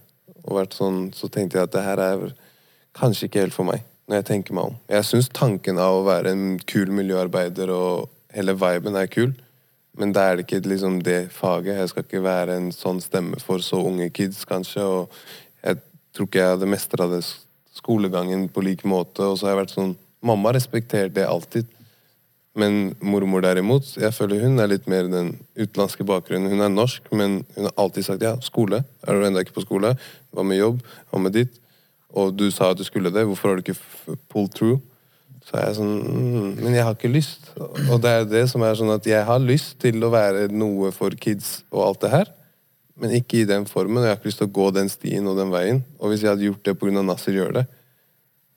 Og vært sånn, så tenkte jeg at det her er kanskje ikke helt for meg. Når jeg tenker meg om. Jeg syns tanken av å være en kul miljøarbeider og hele viben er kul. Men da er det ikke liksom det faget. Jeg skal ikke være en sånn stemme for så unge kids, kanskje. Og jeg tror ikke jeg hadde mestra skolegangen på lik måte. Og så har jeg vært sånn Mamma respekterer det alltid. Men mormor derimot, jeg føler hun er litt mer den utenlandske bakgrunnen. Hun er norsk, men hun har alltid sagt ja, skole. Er du ennå ikke på skole? Hva med jobb? Hva med ditt? og du sa at du skulle det, hvorfor har du ikke pulled through? Så er jeg sånn mm, Men jeg har ikke lyst. Og det er det som er sånn at jeg har lyst til å være noe for kids og alt det her, men ikke i den formen. Og jeg har ikke lyst til å gå den stien og den veien. Og hvis jeg hadde gjort det pga. Nasser gjør det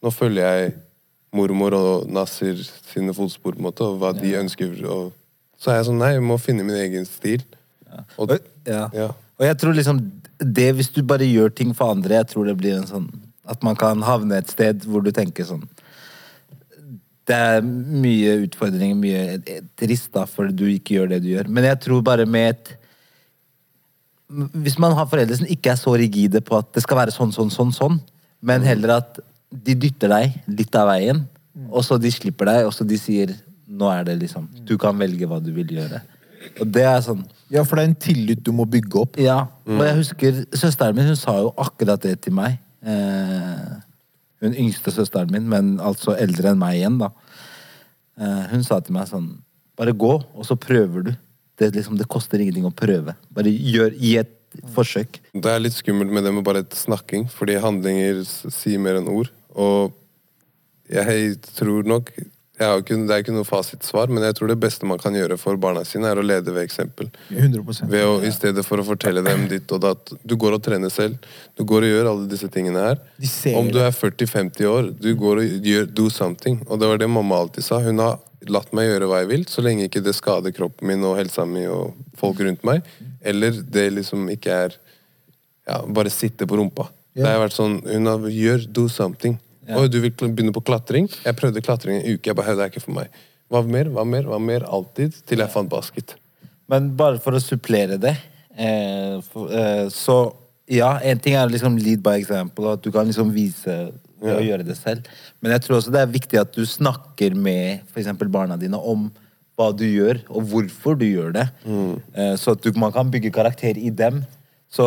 Nå følger jeg mormor og Nasir sine fotspor, på en måte, og hva de ønsker. Og så er jeg sånn Nei, jeg må finne min egen stil. Og, ja. ja. og jeg tror liksom det, hvis du bare gjør ting for andre, jeg tror det blir en sånn At man kan havne et sted hvor du tenker sånn Det er mye utfordringer, mye trist da, for du ikke gjør det du gjør. Men jeg tror bare med et Hvis man har foreldre som ikke er så rigide på at det skal være sånn, sånn, sånn, sånn, men heller at de dytter deg litt av veien, og så de slipper deg, og så de sier nå er det liksom Du kan velge hva du vil gjøre. Og det er sånn Ja, for det er en tillit du må bygge opp. ja, og jeg husker søsteren min, hun sa jo akkurat det til meg. Eh, hun yngste søsteren min, men altså eldre enn meg igjen, da. Eh, hun sa til meg sånn Bare gå, og så prøver du. Det, liksom, det koster ingenting å prøve. Bare gjør, gi et forsøk. Det er litt skummelt med det med bare et snakking, fordi handlinger sier mer enn ord. Og jeg tror nok ikke, Det er ikke noe fasitsvar, men jeg tror det beste man kan gjøre for barna sine, er å lede ved eksempel. 100 Ved å, I stedet for å fortelle dem ditt og datt. Du går og trener selv. Du går og gjør alle disse tingene her. Om du er 40-50 år, du går og gjør do something. Og det var det mamma alltid sa. Hun har latt meg gjøre hva jeg vil, så lenge ikke det skader kroppen min og helsa mi og folk rundt meg. Eller det liksom ikke er ja, bare sitte på rumpa. Ja. Det har vært sånn Hun har gjør do something. Ja. Oi, du vil begynne på klatring? Jeg prøvde klatring en uke. Jeg bare, «Hei, det er ikke for meg. Hva mer? Hva mer? Hva mer? Alltid. Til jeg fant basket. Men bare for å supplere det eh, for, eh, Så ja, en ting er liksom lead by example, og at du kan liksom vise ved å gjøre det selv. Men jeg tror også det er viktig at du snakker med eksempel barna dine om hva du gjør, og hvorfor du gjør det. Eh, så at du, man kan bygge karakter i dem. Så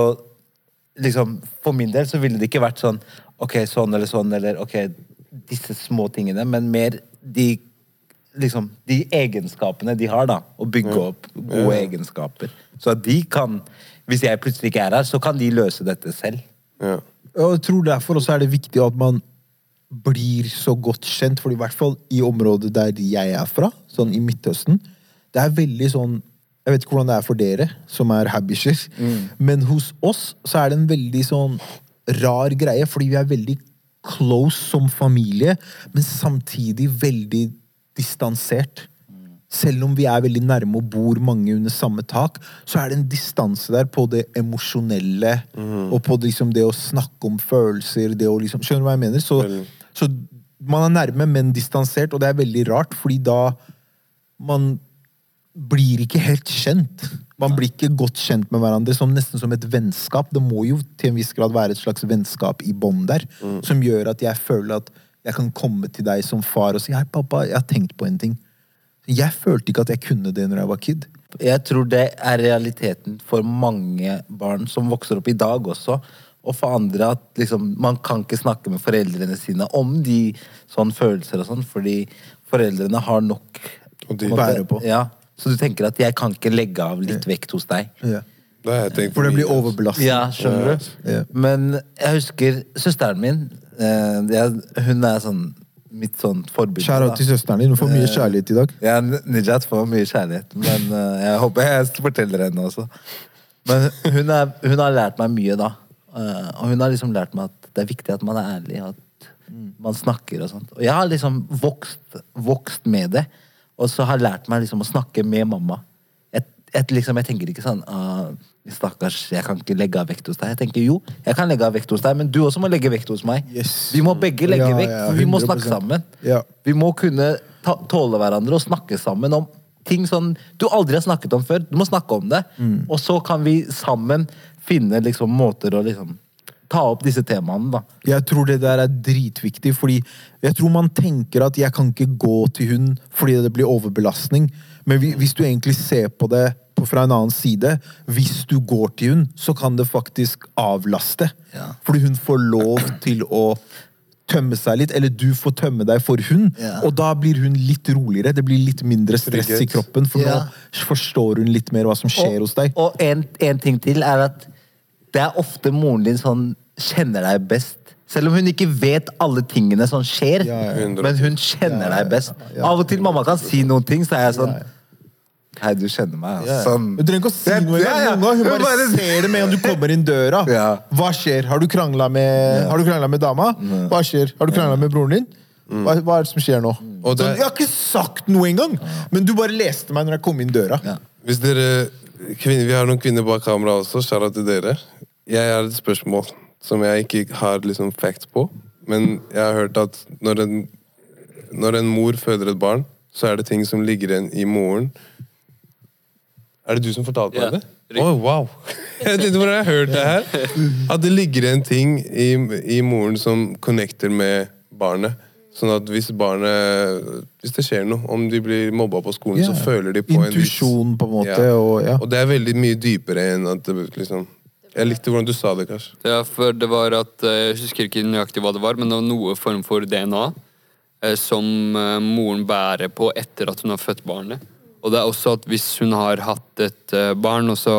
liksom, for min del så ville det ikke vært sånn ok, sånn eller sånn, eller ok, disse små tingene, men mer de liksom, de egenskapene de har, da. Å bygge opp gode egenskaper. Så at de kan Hvis jeg plutselig ikke er her, så kan de løse dette selv. Ja. Jeg tror derfor også er det viktig at man blir så godt kjent, for i hvert fall i området der jeg er fra, sånn i Midtøsten, det er veldig sånn Jeg vet ikke hvordan det er for dere, som er habisher, men hos oss så er det en veldig sånn rar greie, fordi vi er veldig close som familie, men samtidig veldig distansert. Selv om vi er veldig nærme og bor mange under samme tak, så er det en distanse der på det emosjonelle og på det, liksom, det å snakke om følelser. Det å liksom, skjønner du hva jeg mener? Så, så man er nærme, men distansert, og det er veldig rart, fordi da man blir ikke helt kjent. Man blir ikke godt kjent med hverandre, som nesten som et vennskap. Det må jo til en viss grad være et slags vennskap i bånd der, som gjør at jeg føler at jeg kan komme til deg som far og si 'Hei, pappa, jeg har tenkt på en ting'. Jeg følte ikke at jeg kunne det når jeg var kid. Jeg tror det er realiteten for mange barn som vokser opp i dag også. Og for andre at liksom, man kan ikke snakke med foreldrene sine om de sånn følelser og sånn, fordi foreldrene har nok Og de på måte- bærer på. Ja, så du tenker at jeg kan ikke legge av litt vekt hos deg. Ja. Det jeg tenkt For det blir overbelastet. Ja, skjønner du? Ja. Men jeg husker søsteren min. Eh, hun er sånn mitt sånn forbilde. Kjære til søsteren din. Hun får mye kjærlighet i dag. Ja, Nijat får mye kjærlighet, men eh, jeg håper jeg forteller henne også. Men hun, er, hun har lært meg mye, da. Eh, og hun har liksom lært meg at det er viktig at man er ærlig, at man snakker og sånt. Og jeg har liksom vokst, vokst med det, og så har jeg lært meg liksom å snakke med mamma. Jeg, jeg, liksom, jeg tenker ikke sånn ah, Stakkars, jeg kan ikke legge av vekt hos deg. Jeg tenker jo, jeg kan legge av vekt hos deg, men du også må legge vekt hos meg. Yes. Vi må begge legge Ja, vekt, for vi må snakke sammen. Ja. Vi må kunne ta, tåle hverandre og snakke sammen om ting sånn du aldri har snakket om før. Du må snakke om det. Mm. Og så kan vi sammen finne liksom måter å liksom ta opp disse temaene, da. Jeg tror det der er dritviktig, fordi jeg tror man tenker at jeg kan ikke gå til hun fordi det blir overbelastning. Men hvis du egentlig ser på det fra en annen side, hvis du går til hun, så kan det faktisk avlaste. Ja. Fordi hun får lov til å tømme seg litt, eller du får tømme deg for hun. Ja. Og da blir hun litt roligere. Det blir litt mindre stress i kroppen, for Ja. nå forstår hun litt mer hva som skjer hos deg. Og en, en ting til er at det er ofte moren din sånn kjenner deg best Selv om hun ikke vet alle tingene som skjer. Ja, ja. Men hun kjenner Ja, ja, deg best. Av og til mamma kan si noen ting, så er jeg sånn. Hei, du kjenner meg. Ja. Sånn. Hun trenger ikke å si noe engang. ja, ja. Hun bare bare- ser det med en gang du kommer inn døra. Ja. Hva skjer? Har du krangla med, du med dama? Hva skjer? Har du krangla med broren din? Hva, hva er det som skjer nå? Og det- Så, jeg har ikke sagt noe engang! Men du bare leste meg når jeg kom inn døra. Ja. Hvis dere kvinner, Vi har noen kvinner bak kamera også. Shout til dere. Jeg har et spørsmål som jeg ikke har liksom facts på. Men jeg har hørt at når en, når en mor føder et barn, så er det ting som ligger igjen i moren. Er det du som fortalte Ja, meg det? riktig. Å, wow! Jeg vet ikke hvor jeg har hørt det her. At det ligger igjen ting i, i moren som connecter med barnet. Sånn at hvis barnet Hvis det skjer noe, om de blir mobba på skolen, yeah. så føler de på en viss Intuisjon, på en måte. Ja. Og, ja. Og det er veldig mye dypere enn at det liksom Jeg likte hvordan du sa det, kanskje. Ja, for det var at eh, Jeg husker ikke nøyaktig hva det var, men det var noe form for DNA eh, som eh, moren bærer på etter at hun har født barnet. Og det er også at hvis hun har hatt et eh, barn, og så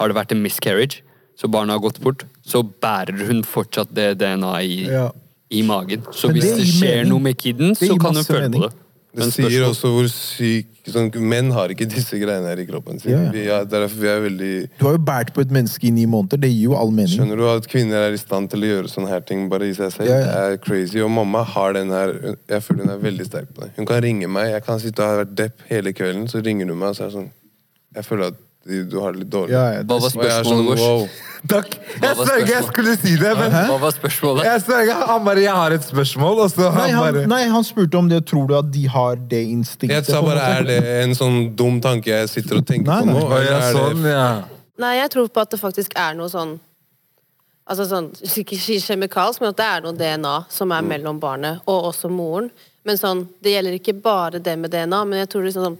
har det vært en miscarriage, så barnet har gått bort, så bærer hun fortsatt det DNA-et i, Ja. i magen. Så hvis det det, skjer mening. noe med kiden, så kan hun føle mening. på det. Det Men sier spørsmål- også hvor syk sånn, Menn har ikke disse greiene her i kroppen sin. Ja, ja. Vi er, vi er veldig Du har jo båret på et menneske i ni måneder. Det gir jo all mening. Skjønner du at kvinner er i stand til å gjøre sånne her ting bare i seg selv? Ja, ja. Det er crazy. Og mamma har den her Jeg føler hun er veldig sterk på det. Hun kan ringe meg. Jeg kan sitte og ha vært depp hele kvelden, så ringer hun meg, og så er det sånn Jeg føler at du du har det litt dårlig. Ja, ja, Hva var er spørsmålet sånn, vårt? wow. Takk! Jeg sverger jeg skulle si det, men Hva var spørsmålet? jeg sverger, han bare 'Jeg har et spørsmål', og så Nei, han han, bare nei, han spurte om det. Tror du at de har det instinktet? Jeg sa bare er det en sånn dum tanke jeg sitter og tenker Nei, på nå? Å, ja, er det- sånn, ja. Nei, jeg tror på at det faktisk er noe sånn Altså sånn, Ikke kjemikalsk, men at det er noe DNA som er mellom barnet og også moren. Men sånn, det gjelder ikke bare det med DNA, men jeg tror liksom sånn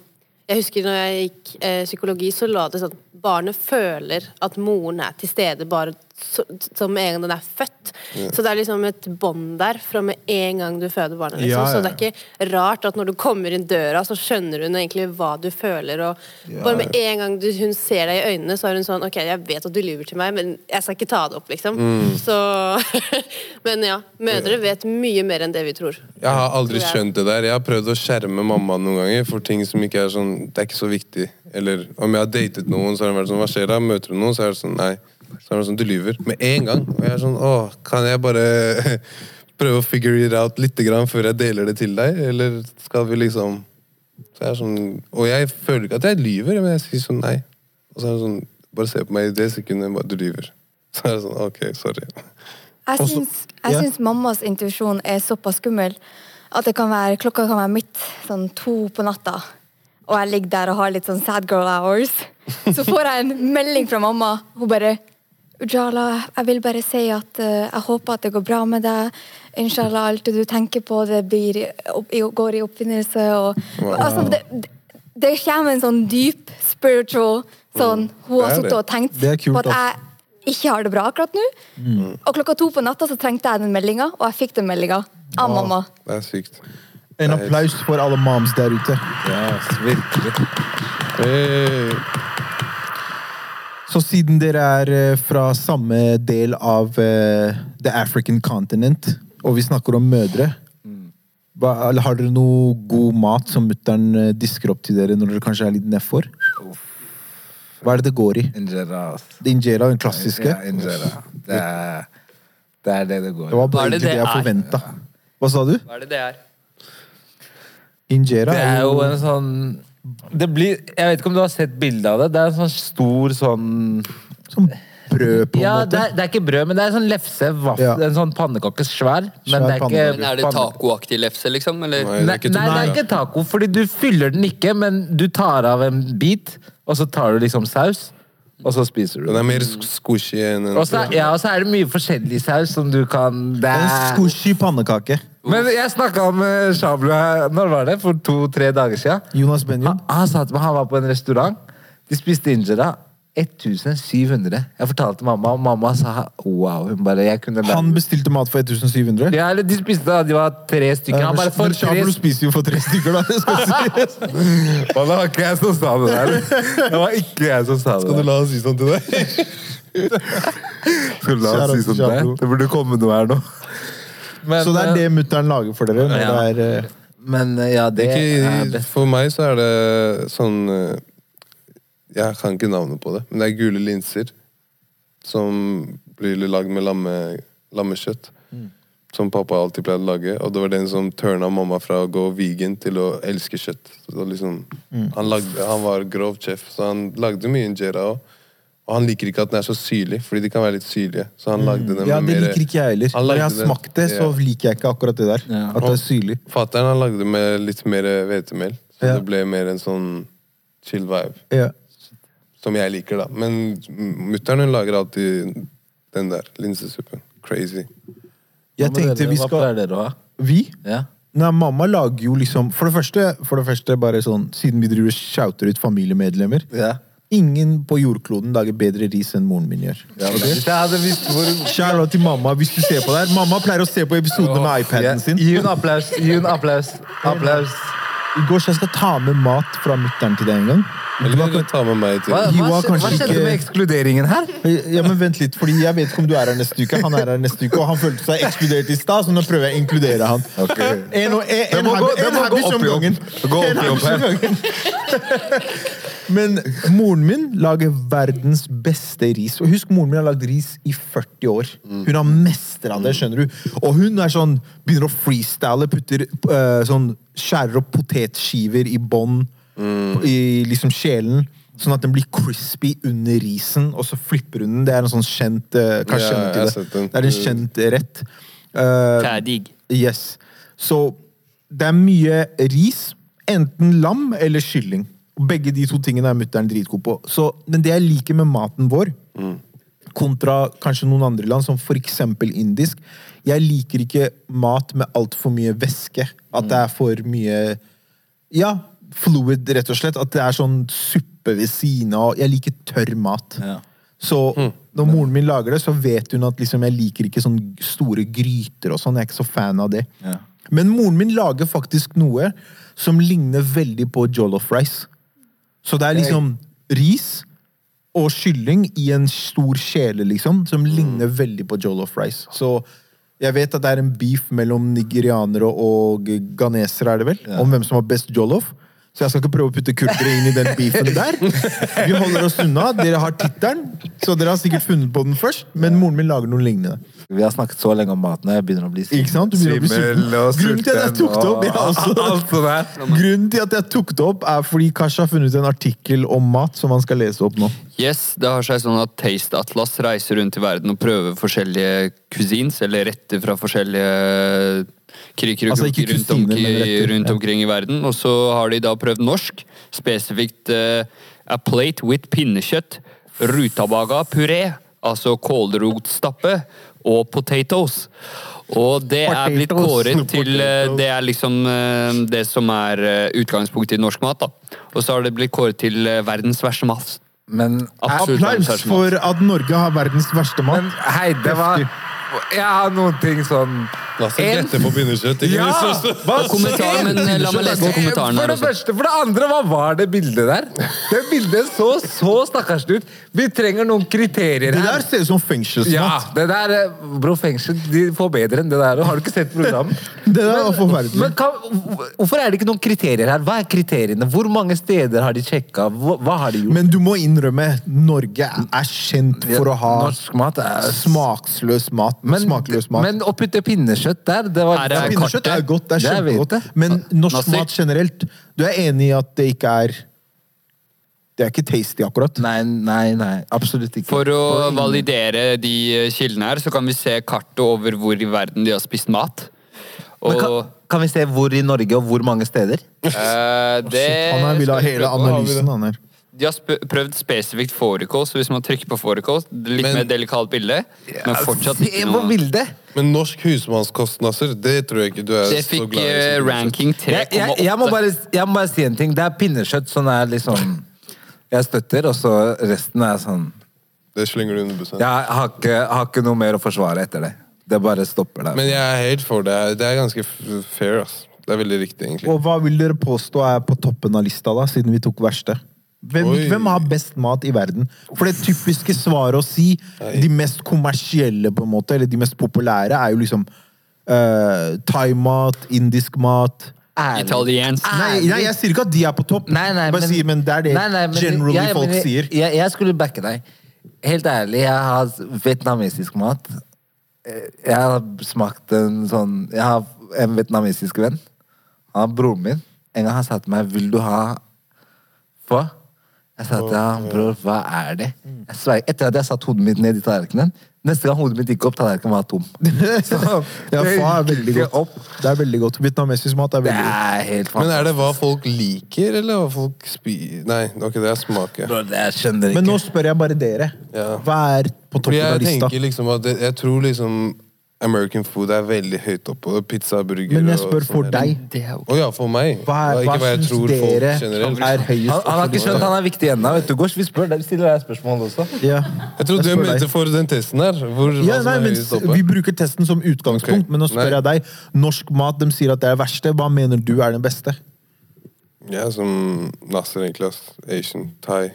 Jeg husker når jeg gikk eh, psykologi, så lå det sånn Barnet føler at moren er til stede bare som med en gang den er født. Så det er liksom et bånd der fra med en gang du føder barnet. Liksom. Ja, ja, Så det er ikke rart at når du kommer inn døra, så skjønner hun egentlig hva du føler. Og Ja, bare med en gang du, hun ser deg i øynene, så er hun sånn Ok, jeg vet at du lyver til meg, men jeg skal ikke ta det opp, liksom. Så Men ja. Mødre vet mye mer enn det vi tror. Jeg har aldri skjønt det der. Jeg har prøvd å skjerme mamma noen ganger for ting som ikke er sånn Det er ikke så viktig. Eller om jeg har datet noen, så har hun vært sånn Hva skjer da? Møter du noen? Så er det sånn Nei. Så er det sånn Du lyver. Med en gang. Og jeg er sånn Å, kan jeg bare prøve å figure it out litt grann før jeg deler det til deg? Eller skal vi liksom Så jeg er sånn Og jeg føler ikke at jeg lyver, men jeg sier sånn nei. Og så er det sånn Bare se på meg i det sekundet du lyver. Så er det sånn Ok, sorry. Jeg syns, jeg ja. syns mammas intuisjon er såpass skummel at det kan være, klokka kan være midt sånn to på natta, og jeg ligger der og har litt sånn sad girl hours. Så får jeg en melding fra mamma. Hun bare Ujala, jeg vil bare si at eh, jeg håper at det går bra med deg. Inshallah, alt det du tenker på, det blir, opp, går i oppfinnelse. Og, altså, det, det, kommer en sånn dyp spiritual sånn Hun har sittet og tenkt kult, på at jeg ikke har det bra akkurat nå. Og klokka to på natta så trengte jeg den meldinga, og jeg fikk den meldinga av mamma. Det er sykt. En applaus for alle moms der ute. Ja, virkelig. Hey. Så siden dere er eh, fra samme del av uh, the African continent, og vi snakker om mødre hva, Har dere noe god mat som mutter'n eh, disker opp til dere når dere kanskje er litt nedfor? Hva er det det går i? Injera. Det Injera, den klassiske? Ja, injera. Det er det er det det går Det var Hva bare er det det jeg forventa. Hva sa du? Hva er det det er? Injera Det er jo en sånn Det blir Jeg vet ikke om du har sett bilde av det. Det er en sånn stor sånn Som brød, på en Ja, måte. det er, det er ikke brød, men det er en sånn lefse. Vaff, Ja. En sånn pannekake. Svær. Svær men det er ikke pannekake. Men er det panne- tacoaktig lefse, liksom? Eller? Nei, det Nei, er ikke nei, det er taco. ikke taco, fordi du fyller den ikke, men du tar av en bit, og så tar du liksom saus, og så spiser du. Den er mer squishy enn en Og så er- ja, og så er det mye forskjellig saus som du kan det En er... squishy pannekake. Men jeg snakka med Shablu her Når var det? For to-tre dager siden. Jonas Benjamin. Han, han sa til meg han var på en restaurant. De spiste injera. 1700. Jeg fortalte mamma, og mamma sa wow. Hun bare Jeg kunne Han bestilte mat for 1700. ja, eller De spiste da, de var tre stykker. Han bare for Men tre Shablo spiser jo for tre stykker, da. Det skal sies. Og det var ikke jeg som sa det der. Det var ikke jeg som sa det. Skal du la han si sånn til deg? Skal du la oss si sånn til deg? Det burde komme noe her nå. Men, Så det er det mutter'n lager for dere? Når Ja. det er, eh, Men ja, det er Ikke, best. for meg så er det sånn eh, Jeg kan ikke navnet på det, men det er gule linser som blir lagd med lamme, lammekjøtt. Som pappa alltid pleide å lage. Og det var den som turna mamma fra å gå vegan til å elske kjøtt. Liksom, han, lagde, han var grov chef, så han lagde mye injera òg. Og han liker ikke at den er så syrlig, fordi de kan være litt syrlige. Så han lagde den ja, med det mer- liker ikke jeg heller. Når jeg har smakt det, så liker jeg ikke akkurat det der. Ja. At det er syrlig. Fatteren han lagde med litt mer hvetemel, så Ja. det ble mer en sånn chill vibe. Ja. Som jeg liker, da. Men mutter'n lager alltid den der linsesuppen. Crazy. Jeg tenkte vi vi Hva skal pleier dere å ha? Vi? Ja. Nei, mamma lager jo liksom For det første, for det første bare sånn Siden vi driver og shouter ut familiemedlemmer ja. Ingen på jordkloden lager bedre ris enn moren min gjør. ja Kjære til mamma hvis du ser på det her. Mamma pleier å se på episodene med iPaden sin. Gi en applaus. Gi en applaus. Applaus. I går så jeg skal ta med mat fra mutter'n til deg en gang. Eller ta med meg til Hva, hva, hva skjedde ikke- med ekskluderingen her? Ja, men Vent litt, fordi jeg vet ikke om du er her neste uke. Han er her neste uke, og han følte seg ekskludert i stad, så nå prøver jeg å inkludere han. En, og- en, gå- en opp om i opp. gangen. Gå opp i opp habit. Men moren min lager verdens beste ris. Og husk, moren min har lagd ris i 40 år. Hun har mestra det, skjønner du. Og hun er sånn, begynner å freestyle, putter uh, sånn Skjærer opp potetskiver i bånn i liksom sjelen. Sånn at den blir crispy under risen, og så flipper hun den. Det er en sånn kjent eh, Hva Ja, jeg til det? Det er en kjent rett. Uh, Det er. Yes. Så det er mye ris, enten lam eller kylling. Begge de to tingene er mutter'n dritgod på. Så, men det jeg liker med maten vår, kontra kanskje noen andre land, som eksempel indisk Jeg liker ikke mat med altfor mye væske. At det er for mye Ja, fluid, rett og slett. At det er sånn suppe ved siden av. Jeg liker tørr mat. Ja. Så når moren min lager det, så vet hun at liksom, jeg liker ikke sånn store gryter og sånn. Jeg er ikke så fan av det. Ja. Men moren min lager faktisk noe som ligner veldig på jollof rice. Så det er liksom ris og kylling i en stor kjele, liksom, som ligner veldig på jollof rice. Så jeg vet at det er en beef mellom nigerianere og ghanesere, er det vel? Om hvem som har best jollof. Så jeg skal ikke prøve å putte kurdere inn i den beefen der. Vi holder oss unna. Dere har tittelen, så dere har sikkert funnet på den først. Men moren min lager noe lignende. Vi har snakket så lenge om maten, og jeg begynner å bli Ikke sant? Du begynner å bli svimmel sulten. og Grunnen til at jeg tok det opp, jeg også. alt sånt der. Grunnen til at jeg tok det opp, er fordi Kash har funnet en artikkel om mat som han skal lese opp nå. Yes, det har seg sånn at Taste Atlas reiser rundt i verden og prøver forskjellige kusins, eller retter fra forskjellige kriker og Altså, kroker rundt, omkring, retter, rundt ja. omkring i verden. Og så har de da prøvd norsk, spesifikt uh, A plate with pinnekjøtt, rutabaga puré, altså kålrotstappe, og potatoes. Og det er blitt kåret til eh, Det er liksom eh, det som er utgangspunktet i norsk mat. da. Og så har det blitt kåret til verdens verste mat. Men, Applaus for at Norge har verdens verste mat. men hei, det var Jeg har noen ting sånn La En- gjette på pinnekjøtt. Ja! Hva Kommentar, men eh, la meg lese kommentaren For det også. første. For det andre, hva var det bildet der? Det bildet så så stakkars ut. Vi trenger noen kriterier her. Det der ser ut som fengselsmat. Ja, det der eh, Bro, fengsel de får bedre enn det der. Har du ikke sett program? Det der var forferdelig. Men kan, hvorfor er det ikke noen kriterier her? Hva er kriteriene? Hvor mange steder har de sjekka? Hva, hva har de gjort? Men du må innrømme, Norge er kjent for å ha Norsk mat er smaksløs mat. Men, smakløs mat. men å putte pinnekjøtt der, det var Er det ja, pinnekjøtt kartet? er godt, det er kjempegodt. Men norsk Nasser? mat generelt Du er enig i at det ikke er Det er ikke tasty, akkurat? Nei, nei, nei. Absolutt ikke. For å validere de eh, kildene her, så kan vi se kartet over hvor i verden de har spist mat. Og Men kan, kan vi se hvor i Norge, og hvor mange steder? eh, det Han her vil ha hele analysen, han her. De har sp prøvd spesifikt fårikål, så hvis man trykker på fårikål Litt Men- mer delikat bilde, men fortsatt Se ikke på noe bildet! Men norsk husmannskost, Nasser, det tror jeg ikke du er Det så fikk glad i. eh, som pinnekjøtt. ranking Jeg, jeg, jeg, må 3,8. bare, jeg må bare si en ting. Det er pinnekjøtt som er liksom Jeg støtter, og så resten er sånn Det slenger du under bussen. Jeg har ikke, har ikke noe mer å forsvare etter det. Det bare stopper der. Men jeg er helt for det. Det er ganske f- fair, ass. Det er veldig riktig, egentlig. Og hva vil dere påstå er på toppen av lista, da, siden vi tok verste? Hvem, hvem har best mat i verden? For det typiske svaret å si, de mest kommersielle, på en måte, eller de mest populære, er jo liksom uh, thaimat, indisk mat. Italiensk. Nei, nei, jeg sier ikke at de er på topp. Nei, nei, men, sier, men det er det Nei, nei, men generally jeg- folk jeg, sier. Jeg, jeg skulle backe deg. Helt ærlig, jeg har vietnamesisk mat. Eh, Jeg har smakt en sånn Jeg har en vietnamesisk venn. Han er broren min. En gang han sa til meg 'Vil du ha få?' Jeg sa til ham, bror, hva er det? Jeg sverger, Etter at jeg satt hodet mitt ned i tallerkenen, neste gang hodet mitt gikk opp, tallerkenen var tom. Så, Ja, det er veldig godt. Opp. Det er veldig godt. Vietnamesisk mat er veldig godt. er helt Men er det hva folk liker, eller hva folk spiser Nei, ok, det er smaket. Bror, det jeg skjønner ikke. Men nå spør jeg bare dere. Ja. Hva er på toppen av jeg lista? tenker liksom at det, Jeg tror liksom American food er veldig høyt oppe. Pizza, burger Men jeg spør sånn for deg. Er jo Å ja, for meg. Hva, er, hva hva jeg syns tror dere folk er høyest Han, han har ikke skjønt han er viktig ennå. vet du. Vi spør deg, stiller deg spørsmål også. Ja. Jeg trodde du deg. mente for den testen her. Hvor, Ja, hva som nei, er men oppe. Vi bruker testen som utgangspunkt, okay. men nå spør Nei. jeg deg. Norsk mat, de sier at det er verste. Hva mener du er den beste? Ja, som Nasser, egentlig. Asian. Thai.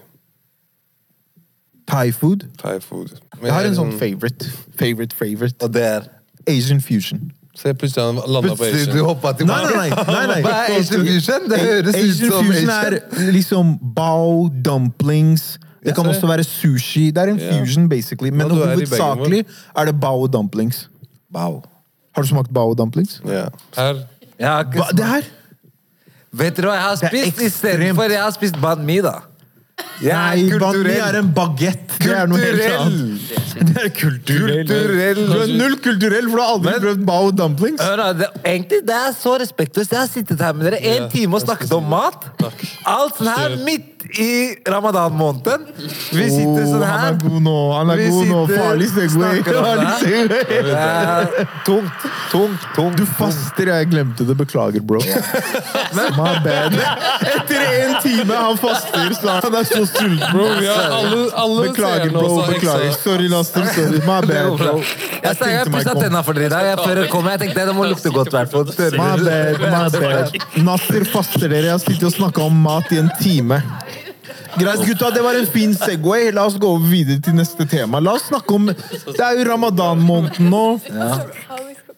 Thai food? Thai food. Men Jeg har en sånn favorite. Favorite, favorite. Og det er Asian fusion. Se, plutselig han landa på Plutselig du hoppa til Nei, nei, nei. nei, nei. Hva er Asian fusion? Det høres ut Asian som fusion Asian. er liksom bao, dumplings Det kan også være sushi. Det er en Ja. fusion, basically. Men Ja, du er i begge hovedsakelig er det bao og dumplings. Wow. Har du smakt bao og dumplings? Ja. Her. Jeg har ikke Hva, det her? Vet dere hva jeg har Det er spist ekstremt. istedenfor? Jeg har spist banh mi, da. Nei, er er en bagett. Det er Kulturell. Det er kulturell. Kulturell. Du er null kulturell, for du har aldri Men- prøvd bao dumplings. Hør det, egentlig, det er så respektløst. Jeg har sittet her med dere en time og snakket om mat. Alt sånn her midt i ramadan-måneden. Vi sitter sånn sånn han her. er god nå. Han er god nå. Farlig segway. det. er tungt, tungt, tungt. Du faster, jeg glemte det. Beklager, bro. My bad. Etter en time han faster, så han er så sulten. Bro, vi har alle, alle Beklager, bro. Beklager. Sorry, Laster. Sorry. My bad, bro. Jeg, jeg pussa tenna for dere i dag. Jeg, før dere kom. jeg tenkte det må lukte godt. i hvert fall. My bad, my bad. Nasser faster dere. Jeg har sittet og snakka om mat i en time. Greit, gutta, det var en fin Segway. La oss gå over videre til neste tema. La oss snakke om Det er jo ramadan-måneden nå.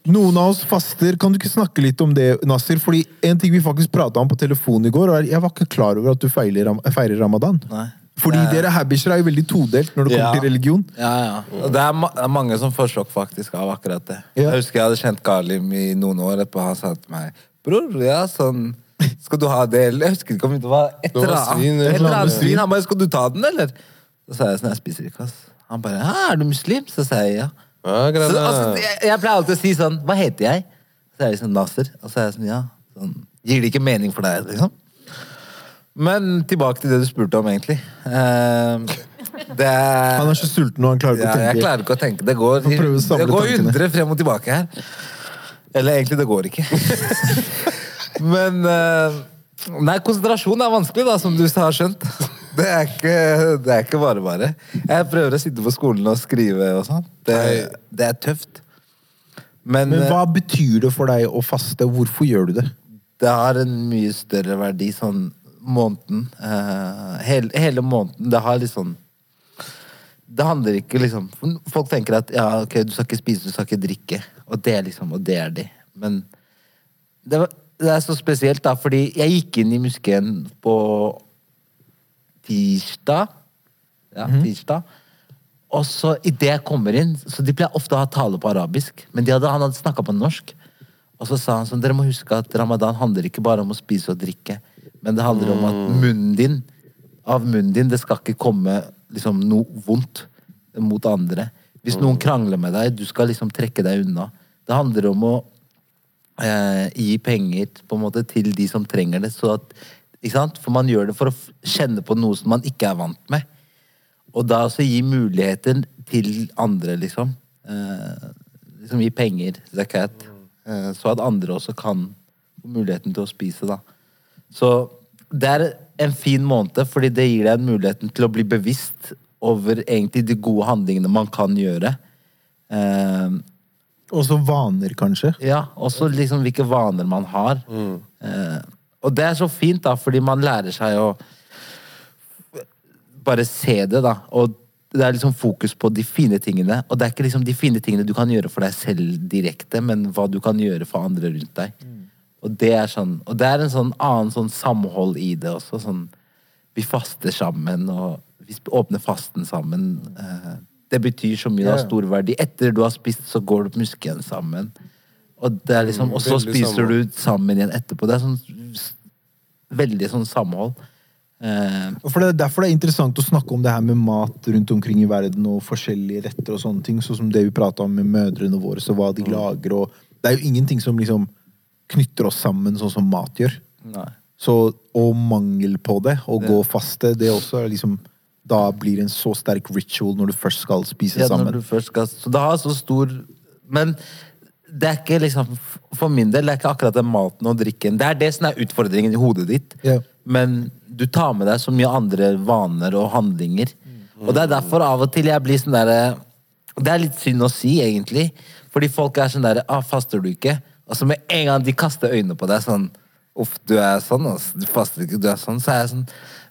Noen av oss faster. Kan du ikke snakke litt om det, Nasir? Fordi En ting vi faktisk prata om på telefonen i går, var jeg var ikke klar over at du feiler, feirer ramadan. Nei. Fordi dere habisher er jo veldig todelt når det kommer Ja. til religion. Ja, ja. Og det er, ma det er mange som får sjokk faktisk av akkurat det. Ja. Jeg husker jeg hadde kjent Galim i noen år etterpå. Han sa til meg Bror, ja, sånn Skal du ha det, eller? Jeg husker ikke om det var et eller annet. Et eller annet svin. Han bare 'Skal du ta den, eller?' Så sa jeg sånn 'Jeg spiser ikke', ass. Han bare 'Hæ, er du muslim?' Så sa jeg ja. Ja, Så, altså, jeg, jeg pleier alltid å si sånn 'Hva heter jeg?' Så er de sånn 'Nasser'. Og så er jeg sånn 'Ja'. Sånn, Gir det ikke mening for deg, liksom? Men tilbake til det du spurte om, egentlig. Uh, er Han er så sulten og han klarer ikke ja, å jeg klarer ikke å tenke. Det går, det går tankene. 100 frem og tilbake her. Eller egentlig, det går ikke. Men eh, Nei, konsentrasjon er vanskelig, da, som du har skjønt. Det er ikke, det er ikke bare bare. Jeg prøver å sitte på skolen og skrive og sånn. Det, det er tøft. Men, Men eh, hva betyr det for deg å faste? Hvorfor gjør du det? det har en mye større verdi sånn måneden. Uh, hele, hele måneden. Det har litt sånn Det handler ikke liksom Folk tenker at ja, ok, du skal ikke spise, du skal ikke drikke. Og det liksom, og det er det. Men det, var, det er så spesielt, da, fordi jeg gikk inn i moskeen på tirsdag. Ja, tirsdag. Og så idet jeg kommer inn Så de pleier ofte å ha tale på arabisk, men de hadde, han hadde snakka på norsk. Og så sa han sånn, dere må huske at ramadan handler ikke bare om å spise og drikke, men det handler om at munnen din, av munnen din, det skal ikke komme liksom noe vondt mot andre. Hvis noen krangler med deg, du skal liksom trekke deg unna. Det handler om å eh, gi penger på en måte til de som trenger det. Så at? For man gjør det for å kjenne på noe som man ikke er vant med. Og da også gi muligheter til andre, liksom. Eh, liksom gi penger, zakat. Eh, så at andre også kan få muligheten til å spise, da. Så det er, en fin måned, fordi det gir deg muligheten til å bli bevisst over egentlig de gode handlingene man kan gjøre. Eh, Også vaner, kanskje. ja, også liksom hvilke vaner man har. Eh, og det er så fint, da, fordi man lærer seg å bare se det, da. Og det er liksom fokus på de fine tingene. Og det er ikke liksom de fine tingene du kan gjøre for deg selv direkte, men hva du kan gjøre for andre rundt deg. Og det er sånn Og det er en sånn annen sånn samhold i det også. Sånn Vi faster sammen, og vi åpner fasten sammen. Eh, det betyr så mye, det har stor verdi. Etter du har spist, så går du på musken sammen. Og det liksom Og så spiser du sammen igjen etterpå. Det er sånn veldig sånn samhold. Uh, Og For det er derfor det er interessant å snakke om det her med mat rundt omkring i verden og forskjellige retter og sånne ting. Sånn som det vi prata om med mødrene våre, så hva de lager og Det er jo ingenting som liksom knytter oss sammen sånn som mat gjør. nei. Så, og mangel på det, å gå faste, det også er liksom Da blir en så sterk ritual når du først skal spise Ja, når du først skal Så det har så stor Men det er ikke liksom For min del det er ikke akkurat den maten og drikken. Det er det som er utfordringen i hodet ditt. Ja. Men du tar med deg så mye andre vaner og handlinger. Og det er derfor av og til jeg blir sånn derre Det er litt synd å si, egentlig. Fordi folk er sånn derre ah, 'Faster du ikke?' Og så med en gang de kaster øynene på deg sånn 'Uff, du er sånn, altså. Du faster ikke, du er sånn.' Så er jeg sånn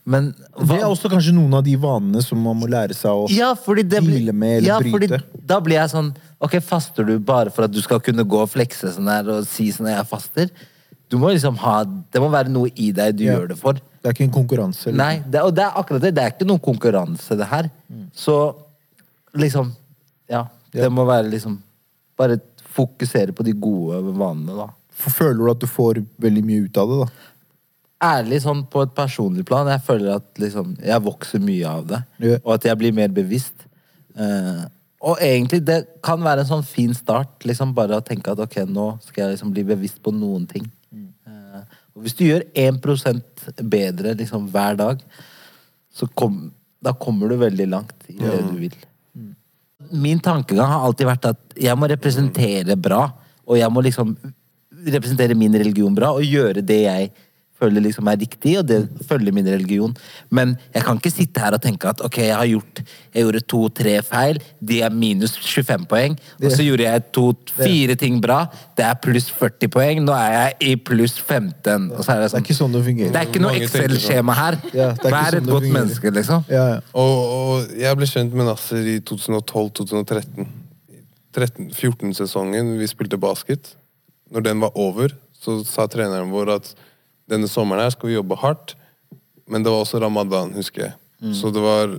Men Det er også kanskje noen av de vanene som man må lære seg å ja, blir, deale med eller ja, bryte. Da blir jeg sånn Ok, faster du bare for at du skal kunne gå og flekse sånn her og si sånn jeg faster? Du må liksom ha Det må være noe i deg du Ja. gjør det for. Det er ikke en konkurranse. liksom. Nei, det, og det er akkurat det. Det er ikke noen konkurranse, det her. Så liksom Ja. Det må være liksom Bare fokusere på de gode vanene, da. Føler du at du får veldig mye ut av det, da? Ærlig sånn på et personlig plan. Jeg føler at liksom, jeg vokser mye av det. Ja. Og at jeg blir mer bevisst. Eh, og egentlig, det kan være en sånn fin start. Liksom bare å tenke at ok, nå skal jeg liksom bli bevisst på noen ting. Eh, og hvis du gjør 1% bedre liksom hver dag, så kom, da kommer du veldig langt i det du vil. Min tankegang har alltid vært at jeg må representere bra. Og jeg må liksom representere min religion bra og gjøre det jeg føler liksom er riktig, og det følger min religion. Men jeg kan ikke sitte her og tenke at ok, jeg har gjort Jeg gjorde to-tre feil, de er minus 25 poeng. Og så gjorde jeg to-fire ting bra, det er pluss 40 poeng. Nå er jeg i pluss 15. Og så er det Det er sånn ikke sånn det fungerer. Det er ikke noe Excel-skjema her. Ja, Vær sånn et godt menneske, liksom. Ja, ja. Og, og jeg ble kjent med Nasser i 2012-2013. 14-sesongen vi spilte basket. Når den var over, så sa treneren vår at denne sommeren her skal vi jobbe hardt. Men det var også ramadan, husker jeg. Så det var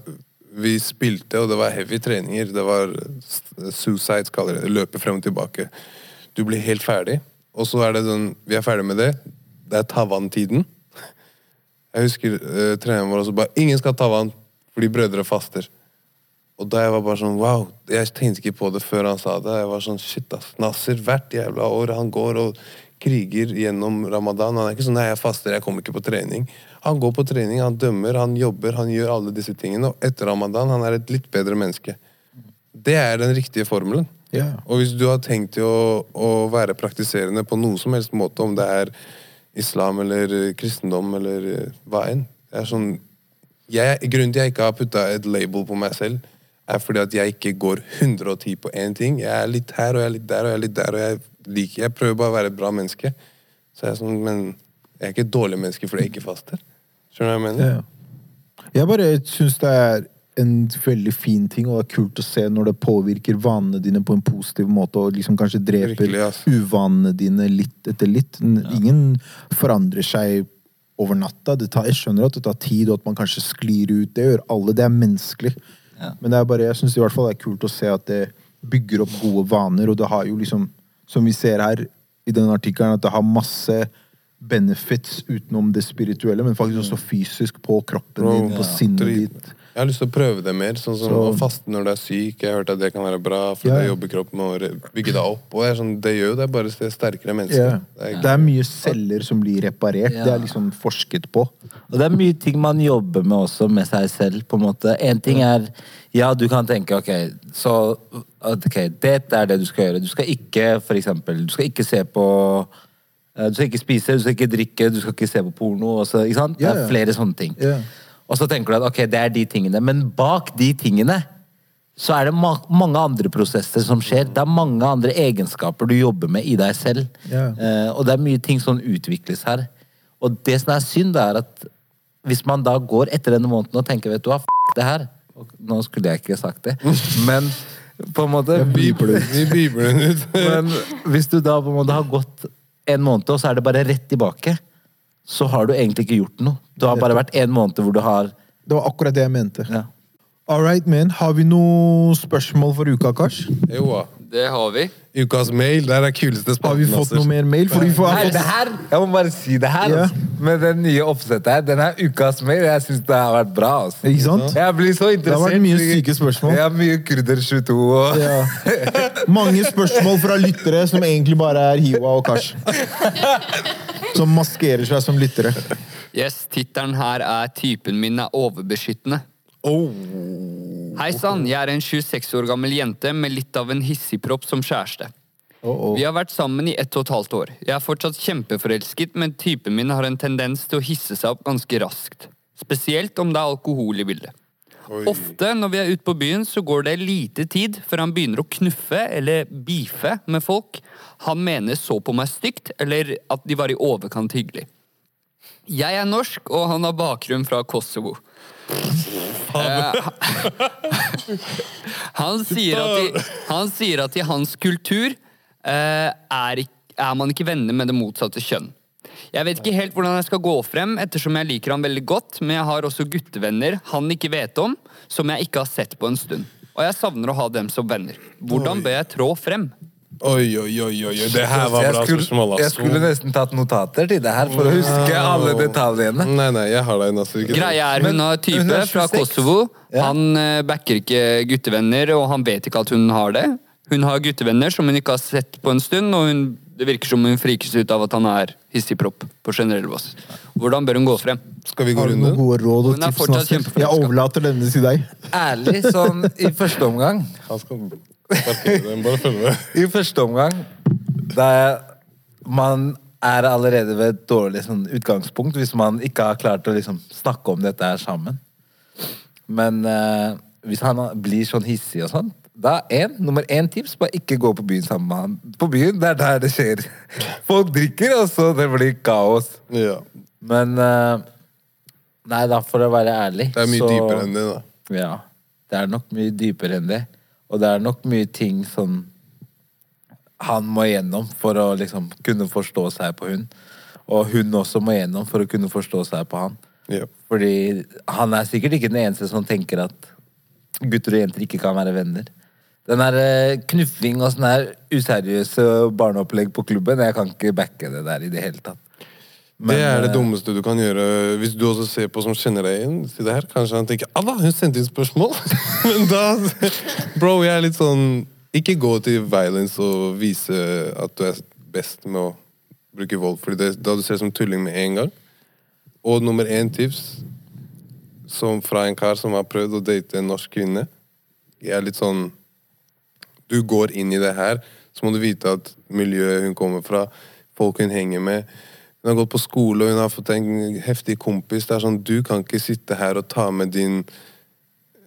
Vi spilte, og det var heavy treninger. Det var suicide, suicides, kaller det. Løpe frem og tilbake. Du blir helt ferdig. Og så er det sånn Vi er ferdig med det. Det er tavan-tiden. Jeg husker uh, treneren vår også bare Ingen skal ta vann fordi brødre faster. Og da jeg var bare sånn wow, jeg tenkte ikke på det før han sa det. Jeg var sånn shit ass, Nasser hvert jævla år han går og kriger gjennom ramadan. Han er ikke sånn nei, jeg faster, jeg kommer ikke på trening. Han går på trening, han dømmer, han jobber, han gjør alle disse tingene. Og etter ramadan han er et litt bedre menneske. Det er den riktige formelen. Ja. Og hvis du har tenkt til å, å være praktiserende på noen som helst måte, om det er islam eller kristendom eller eh, hva enn det er sånn, jeg, Grunnen til jeg ikke har putta et label på meg selv, er fordi at jeg ikke går 110 på én ting. Jeg er litt her, og jeg er litt der, og jeg er litt der, og jeg liker Jeg prøver bare å være et bra menneske. Så jeg er sånn, Men jeg er ikke et dårlig menneske fordi jeg ikke faster. Skjønner du hva jeg mener? Ja. Jeg bare syns det er en veldig fin ting, og det er kult å se når det påvirker vanene dine på en positiv måte, og liksom kanskje dreper Virkelig, altså. uvanene dine litt etter litt. Ingen forandrer seg over natta. Det tar, jeg skjønner at det tar tid, og at man kanskje sklir ut. Det gjør alle. Det er menneskelig. Men det er bare, jeg syns i hvert fall det er kult å se at det bygger opp gode vaner, og det har jo liksom, som vi ser her i denne artikkelen, at det har masse benefits utenom det spirituelle, men faktisk også fysisk på kroppen din, på sinnet ditt. Jeg har lyst til å prøve det mer. Sånn som Så- å faste når du er syk. Jeg har hørt at det kan være bra, for Ja. det jobber kroppen med å bygge deg opp. Og det, er sånn, det gjør jo det, bare sterkere mennesker. Ja. Det er, Det er mye celler som blir reparert. Ja. Det er liksom forsket på. Og det er mye ting man jobber med også, med seg selv, på en måte. En ting er Ja, du kan tenke ok, så ok, dette er det du skal gjøre. Du skal ikke, for eksempel, du skal ikke se på Eh, Du skal ikke spise, du skal ikke drikke, du skal ikke se på porno. Også, ikke sant? Det er flere sånne ting. Ja. Og så tenker du at ok, det er de tingene. Men bak de tingene så er det ma mange andre prosesser som skjer. Det er mange andre egenskaper du jobber med i deg selv. Ja. Eh, og det er mye ting som utvikles her. Og det som er synd, er at hvis man da går etter denne måneden og tenker vet du hva, f det her Nå skulle jeg ikke sagt det, men på en måte den ut. Men hvis du da på en måte har gått en måned, og så er det bare rett tilbake, så har du egentlig ikke gjort noe. Du har bare vært en måned hvor du har Det var akkurat det jeg mente. ja. All right, men. Har vi noen spørsmål for uka, Kars? Jo, da. Det har vi. Ukas mail, det er den kuleste spalten. Har vi fått noe mer mail? Fordi vi får... Nei, det her, jeg må bare si det her. Ja. Altså. Med det nye oppsettet her, Den er ukas mail, jeg syns det har vært bra. Altså. Ikke sant? Jeg blir så interessert. Det har vært mye syke spørsmål. Ja, mye Kurder 22 og Ja. Mange spørsmål fra lyttere som egentlig bare er Hiwa og Kars. Som maskerer seg som lyttere. Yes, Tittelen her er 'Typen min er overbeskyttende'. Hei sann, jeg er en 26 år gammel jente med litt av en hissigpropp som kjæreste. Oh, Vi har vært sammen i ett og et halvt år. Jeg er fortsatt kjempeforelsket, men typen min har en tendens til å hisse seg opp ganske raskt. Spesielt om det er alkohol i bildet. Oi. Ofte når vi er ute på byen, så går det lite tid før han begynner å knuffe eller beefe med folk han mener så på meg stygt, eller at de var i overkant hyggelig. Jeg er norsk, og han har bakgrunn fra Kosovo. Eh, han, sier at i, han sier at i hans kultur eh, er, er man ikke venner med det motsatte kjønn. Jeg vet ikke helt hvordan jeg skal gå frem, ettersom jeg liker han veldig godt, men jeg har også guttevenner han ikke vet om, som jeg ikke har sett på en stund. Og jeg savner å ha dem som venner. Hvordan bør jeg trå frem? Oi, oi, oi, oi. Det her var bra spørsmål, jeg altså. skulle nesten tatt notater til det her for å huske alle detaljene. Nei, nei, jeg har deg, Nasser. Ikke Greia er, Hun har type fra Kosovo. Han eh, backer ikke guttevenner, og han vet ikke at hun har det. Hun har guttevenner som hun ikke har sett på en stund, og hun, det virker som hun frikes ut av at han er hissigpropp på generell basis. Hvordan bør hun gå frem? Skal vi gå Har du noen gode råd og Hun er tips? fortsatt kjempeforelska. Jeg overlater denne til deg. Ærlig, sånn i første omgang Han skal parkere den. Bare følg med. I første omgang da man er allerede ved et dårlig sånn, utgangspunkt hvis man ikke har klart å liksom, snakke om dette her sammen. Men eh, hvis han blir sånn hissig og sånn, da en, nummer én tips bare ikke gå på byen sammen med han. På byen, det er der det skjer. Folk drikker, og så det blir kaos. Ja. Men eh, Nei, da, for å være ærlig Det er mye så- dypere enn det, da. Ja. Det er nok mye dypere enn det. Og det er nok mye ting som han må igjennom for å liksom kunne forstå seg på hun. Og hun også må igjennom for å kunne forstå seg på han. Ja. Fordi han er sikkert ikke den eneste som tenker at gutter og jenter ikke kan være venner. Den der eh, knuffing og sånn her useriøse barneopplegg på klubben, jeg kan ikke backe det der i det hele tatt. Men, det er det eh, dummeste du kan gjøre. Hvis du også ser på som kjenner deg igjen. til det her, Kanskje han tenker 'Alla, hun sendte inn spørsmål! Men da Bro, jeg er litt sånn Ikke gå til violence og vise at du er best med å bruke vold. Fordi da du ser det som tulling med en gang. Og nummer én tips som fra en kar som har prøvd å date en norsk kvinne. Jeg er litt sånn Du går inn i det her, så må du vite at miljøet hun kommer fra, folk hun henger med Hun har gått på skole, og hun har fått en heftig kompis. Det er sånn, Du kan ikke sitte her og ta med din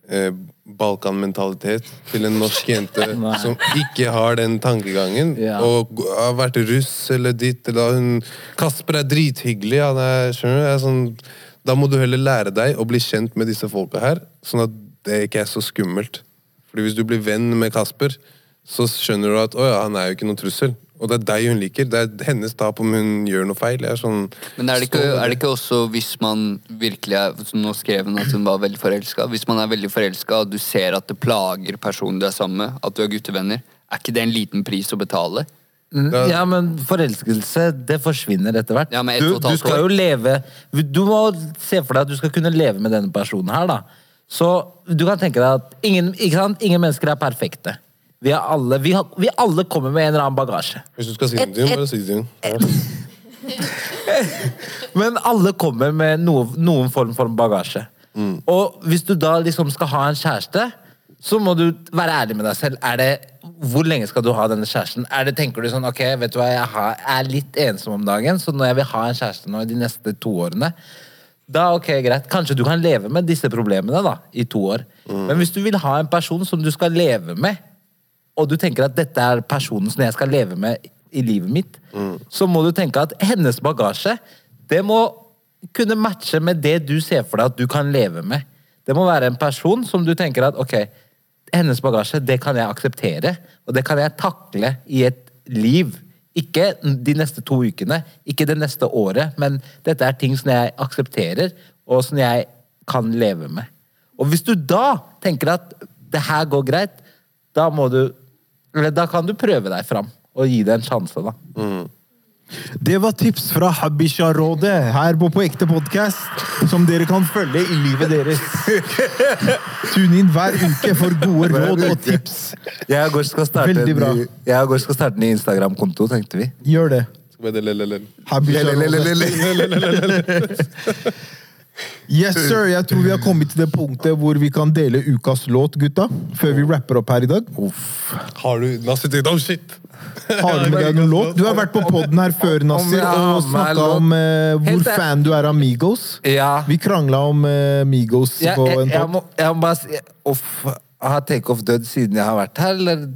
eh, Balkan-mentalitet til en norsk jente som ikke har den tankegangen. Ja. Og har vært russ eller ditt eller hun, Kasper er drithyggelig. Han er, skjønner du? Er sånn, da må du heller lære deg å bli kjent med disse folka her, sånn at det ikke er så skummelt. Fordi hvis du blir venn med Kasper, så skjønner du at å ja, han er jo ikke noen trussel. Og det er deg hun liker. Det er hennes tap om hun gjør noe feil. Er sånn, Men er det, ikke, er det ikke også hvis man virkelig er som Nå skrev hun at hun var veldig forelska. Hvis man er veldig forelska og du ser at det plager personen du er sammen med, at du er guttevenner, er ikke det en liten pris å betale? Mm, Ja, men forelskelse, det forsvinner etter hvert. Ja, du, du skal jo leve Du må se for deg at du skal kunne leve med denne personen her, da. Så du kan tenke deg at ingen, ikke sant? ingen mennesker er perfekte. Vi, er alle, vi, har, vi alle kommer med en eller annen bagasje. Hvis du skal si det til bare si det. Men alle kommer med noen, noen form for bagasje. Og hvis du da liksom skal ha en kjæreste, så må du være ærlig med deg selv. Er det, hvor lenge skal du ha denne kjæresten? Er det, tenker du sånn, ok, vet du hva, jeg har, er litt ensom om dagen, så når jeg vil ha en kjæreste nå i de neste to årene, da ok, greit. Kanskje du kan leve med disse problemene da, i to år. Men hvis du vil ha en person som du skal leve med, og du tenker at dette er personen som jeg skal leve med i livet mitt, så må du tenke at hennes bagasje, det må kunne matche med det du ser for deg at du kan leve med. Det må være en person som du tenker at ok, hennes bagasje, det kan jeg akseptere, og det kan jeg takle i et liv. Ikke de neste to ukene, ikke det neste året, men dette er ting som jeg aksepterer, og som jeg kan leve med. Og hvis du da tenker at det her går greit, da må du da kan du prøve deg fram, og gi det en sjanse, da. Det var tips fra Habisha-rådet her på På ekte podkast, som dere kan følge i livet deres. Tune inn hver uke for gode råd og tips. Jeg og Gård skal starte Veldig bra. en ny- Instagram-konto, tenkte vi. Gjør det. Habisha-rådet. Yes, sir. Jeg tror vi har kommet til det punktet hvor vi kan dele ukas låt, gutta. Før vi rapper opp her i dag. Har du tenkte, oh shit! Har du med deg noen låt? Du har vært på podden her før, Nasser, og snakka om uh, hvor fan du er av Migos. Ja. Vi krangla om uh, Migos på jeg, en jeg, må, jeg må bare si Uff, Har Takeoff dødd siden jeg har vært her? Eller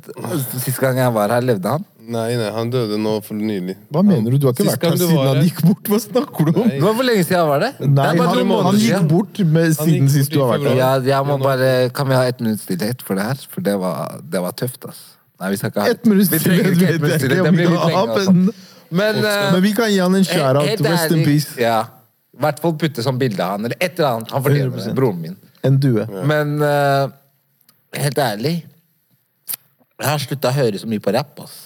sist gang jeg var her, levde han? Nei, nei, han døde nå for nylig. Hva mener du? Du har ikke Sist vært gang her du siden var han her. gikk bort? Hva snakker du om? Nei. Det var hvor lenge siden han var det? Nei, det er bare han, noen han gikk siden. bort med, Han siden gikk sist bort du har vært februar. her. Ja, jeg må bare, kan vi ha ett minutts stillhet for det her? For det var, det var tøft, ass. Nei, vi skal ikke ha Ett minutts Vi trenger stillhet ikke vet ett jeg stillhet. ikke Det om blir vi litt har, lenge, altså. men, Men, eh, men vi kan gi han en shout-out. Rest in ærlig, peace. Ja. I hvert fall putte sånn bilde av han, eller et eller annet. Han fortjener det. 100%. Broren min. En due. Men eh, helt ærlig Jeg har slutta å høre så mye på rapp, ass.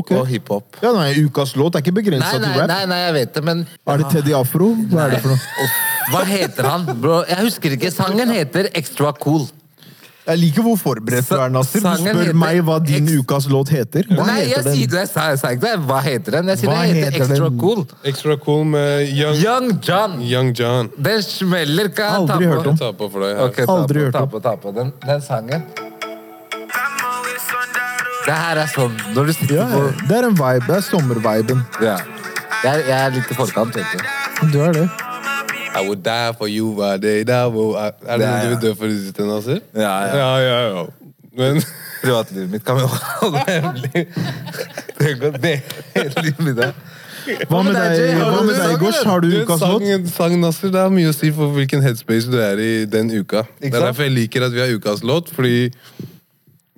Ok. Og hiphop. Ja, nei, Ukas låt er ikke begrensa til rap. nei, nei, jeg vet det, men Er det Teddy Afro? Hva er det for noe? Hva heter han? Bro, jeg husker ikke. Sangen heter Extra Cool. Jeg liker hvor forberedt du er, Nasser. Du spør meg hva din ukas låt heter. Hva Nei, jeg heter sier den? det. Jeg sa, jeg sa ikke det. Hva heter den? Jeg sier Hva det heter heter Extra den? Cool. Extra cool med Young, Young John. Young John. Den smeller. Kan jeg ta Aldri på? hørt om. Ta på for deg her. Ok, ta Aldri på, hørt ta om. på, ta på. Den, den sangen. Det her er sånn Når du sitter Ja, på det er en vibe. Det er sommerviben. ja. jeg, jeg er litt i forkant, vet du. Du er det. I would die for you, by day. da wo- Er det Ja, noe du vil dø for, Uten Nasser? Ja, ja. ja, ja, ja. Men Privatlivet mitt kan vi holde hemmelig. Tenk å dele hele livet. Hva med deg, hva du med deg sang, Gosh? Har du Du, ukas sang, låt? sang Nasser, Det har mye å si for hvilken headspace du er i den uka. Det er sant? derfor jeg liker at vi har ukas låt, fordi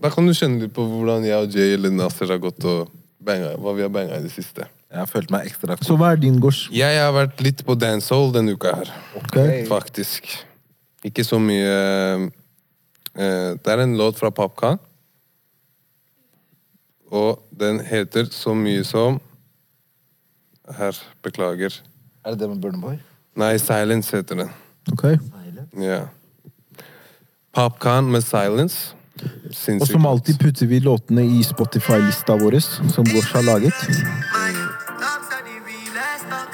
da kan du kjenne litt på hvordan jeg og Jay eller Nasser har gått og banga, hva vi har banga i det siste. Jeg har følt meg ekstra Så hva er din gårds? Jeg har vært litt på dancehall denne uka her. Ok. Faktisk. Ikke så mye eh, Det er en låt fra Popcorn. Og den heter så mye som Her, beklager. Er det det med Burner Boy? Nei, Silence heter den. Ok. Ja. Popcorn med Silence. Og som alltid putter vi låtene i Spotify-lista vår, som Gosh har laget.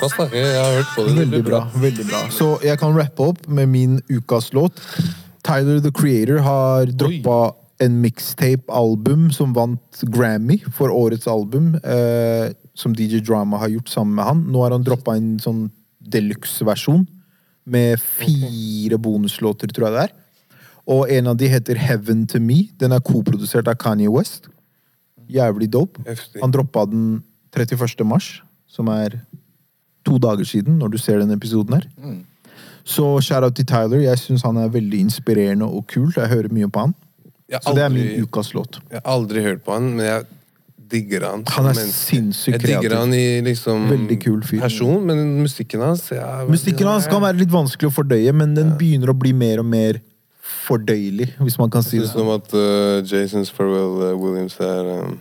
Hva snakker jeg? Jeg har hørt på det. det. Veldig bra. veldig bra. Så jeg kan rappe opp med min ukas låt. Tyler the Creator har droppa en mixtape-album som vant Grammy for årets album. Eh, som DJ Drama har gjort sammen med han. Nå har han droppa en sånn deluxe-versjon med fire bonuslåter, tror jeg det er. Og en av de heter Heaven to Me. Den er koprodusert av Kanye West. Jævlig dope. Han droppa den 31. mars, som er to dager siden, når du ser denne episoden her. Så shout-out til Tyler. Jeg syns han er veldig inspirerende og kul. Jeg hører mye på han. Aldri, Så det er min ukas låt. Jeg har aldri hørt på han, men jeg digger han. Han er sinnssykt sinnssykt Jeg digger han i liksom Veldig kul fyr. person, men musikken hans er Musikken hans kan være litt vanskelig å fordøye, men den begynner å bli mer og mer fordøyelig, hvis man kan si det Syns du sånn. om at uh, Jasons Farewell uh, Williams er um...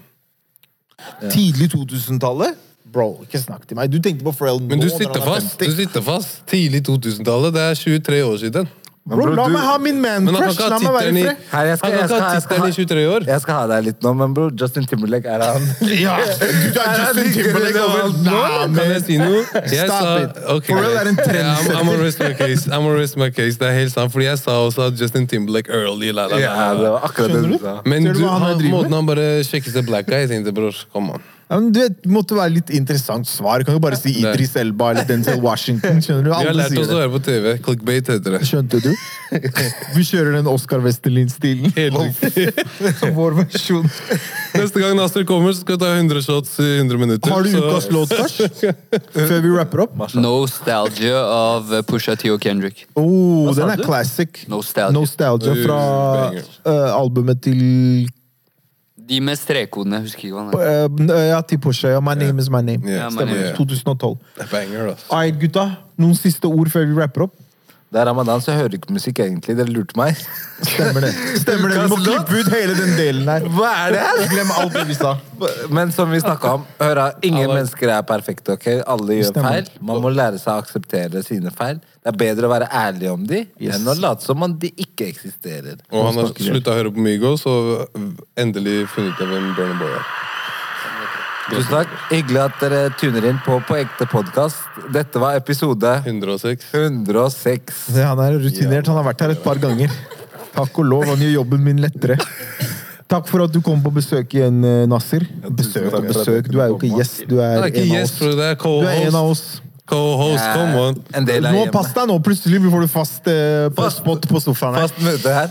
Tidlig 2000-tallet? Bro, ikke snakk til meg. Du tenkte på Pharrell nå Men du sitter er fast! Du sitter fast. Tidlig 2000-tallet. Det er 23 år siden. Bro, bro, la du- meg ha min man-crush! La meg være i fred! Her, jeg skal- Han kan jeg ikke ha skal- jeg skal tittelen i ha- 23 år. Jeg skal ha deg litt nå, men bro, Justin Timberlake, er han Ja, du er Justin Timberlake over nå! Kan jeg si noe? Jeg Stop sa, it. Okay, For real er en trendsetter. I'm, I'm gonna rest my case. I'm gonna rest my case. Det er helt sant, fordi jeg sa også at Justin Timberlake early. La, la, la, Ja, det var akkurat det du sa. Men du du, han han, måten han bare sjekker seg black guy, jeg tenkte bror, kom an. Ja, men du vet, det måtte være litt interessant svar. Du kan jo bare si Idris Elba eller Denzel Washington. Skjønner du? Vi har lært oss å det. høre på TV. Clickbait heter det. Skjønte du? Vi kjører den Oscar Westerlin-stilen. Vår versjon. Neste gang Nasser kommer, så skal vi ta 100 shots i 100 minutter. Har du så- ukas låt først? Før vi rapper opp? Nostalgia av eh, Pusha T og Kendrick. Oh, den er classic. Nostalgia. Nostalgia Uh, fra eh, albumet til De med strekkodene, husker ikke hva han er. eh, Ja, til Porsche. Ja, My Name Is My Name. Yeah. My Name Stemmer. Yeah. 2012. Banger, ass. Alright, gutta. Noen siste ord før vi rapper opp? Det er ramadan, så jeg hører ikke musikk egentlig. Dere lurte meg. Stemmer det. Stemmer det. Vi må klippe ut hele den delen her. Hva er det her? Glem alt det vi sa. Men som vi snakka om, hør ingen Alle- mennesker er perfekte. ok? Alle gjør Stemmer. feil. Man må lære seg å akseptere sine feil. Det er bedre å være ærlig om de Yes. enn å late som om de ikke eksisterer. Og han har slutta å høre på Migos og endelig funnet ut hvem Bernie Boy er. Tusen takk. Hyggelig at dere tuner inn på På ekte podkast. Dette var episode 106. 106. Se, Han er rutinert. Han har vært her et par ganger. Takk og lov. Han gjør jobben min lettere. Takk for at du kom på besøk igjen, eh, Nasser. Besøk og besøk. Du er jo ikke gjest. Du er er en av oss. bro. Det Du er en av co-host. oss. Co-host, come on. Nå. Pass deg nå, plutselig får du fast eh, spot på sofaen her. Fast møte her.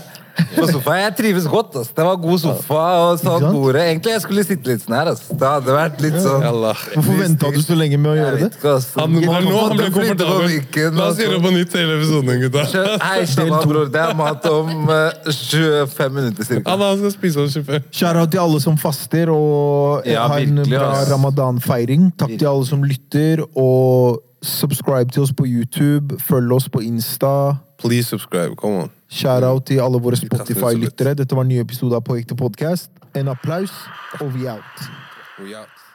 På sofa. Jeg trives godt. ass. Det var god sofa og sånn bordet. Egentlig jeg skulle sitte litt sånn her. ass. Det hadde vært litt sånn. Hvorfor venta du så lenge med å gjøre det? ikke, han, Han, det er nå han ble komfortabel. La oss gjøre det på nytt hele episoden, gutta. Hei, Shabba, bror. Det er mat om uh, 25 minutter cirka. Han, han skal spise om 25. Shout-out til alle som faster og Ja, har en virkelig, bra ramadanfeiring. ramadan-feiring. Takk til alle som lytter, og subscribe til oss på YouTube. Følg oss på Insta. Please subscribe, come on. Shout-out til alle våre. Spotify-lyttere. Dette var en ny episode av På ekte podkast. En applaus, og vi out. We out.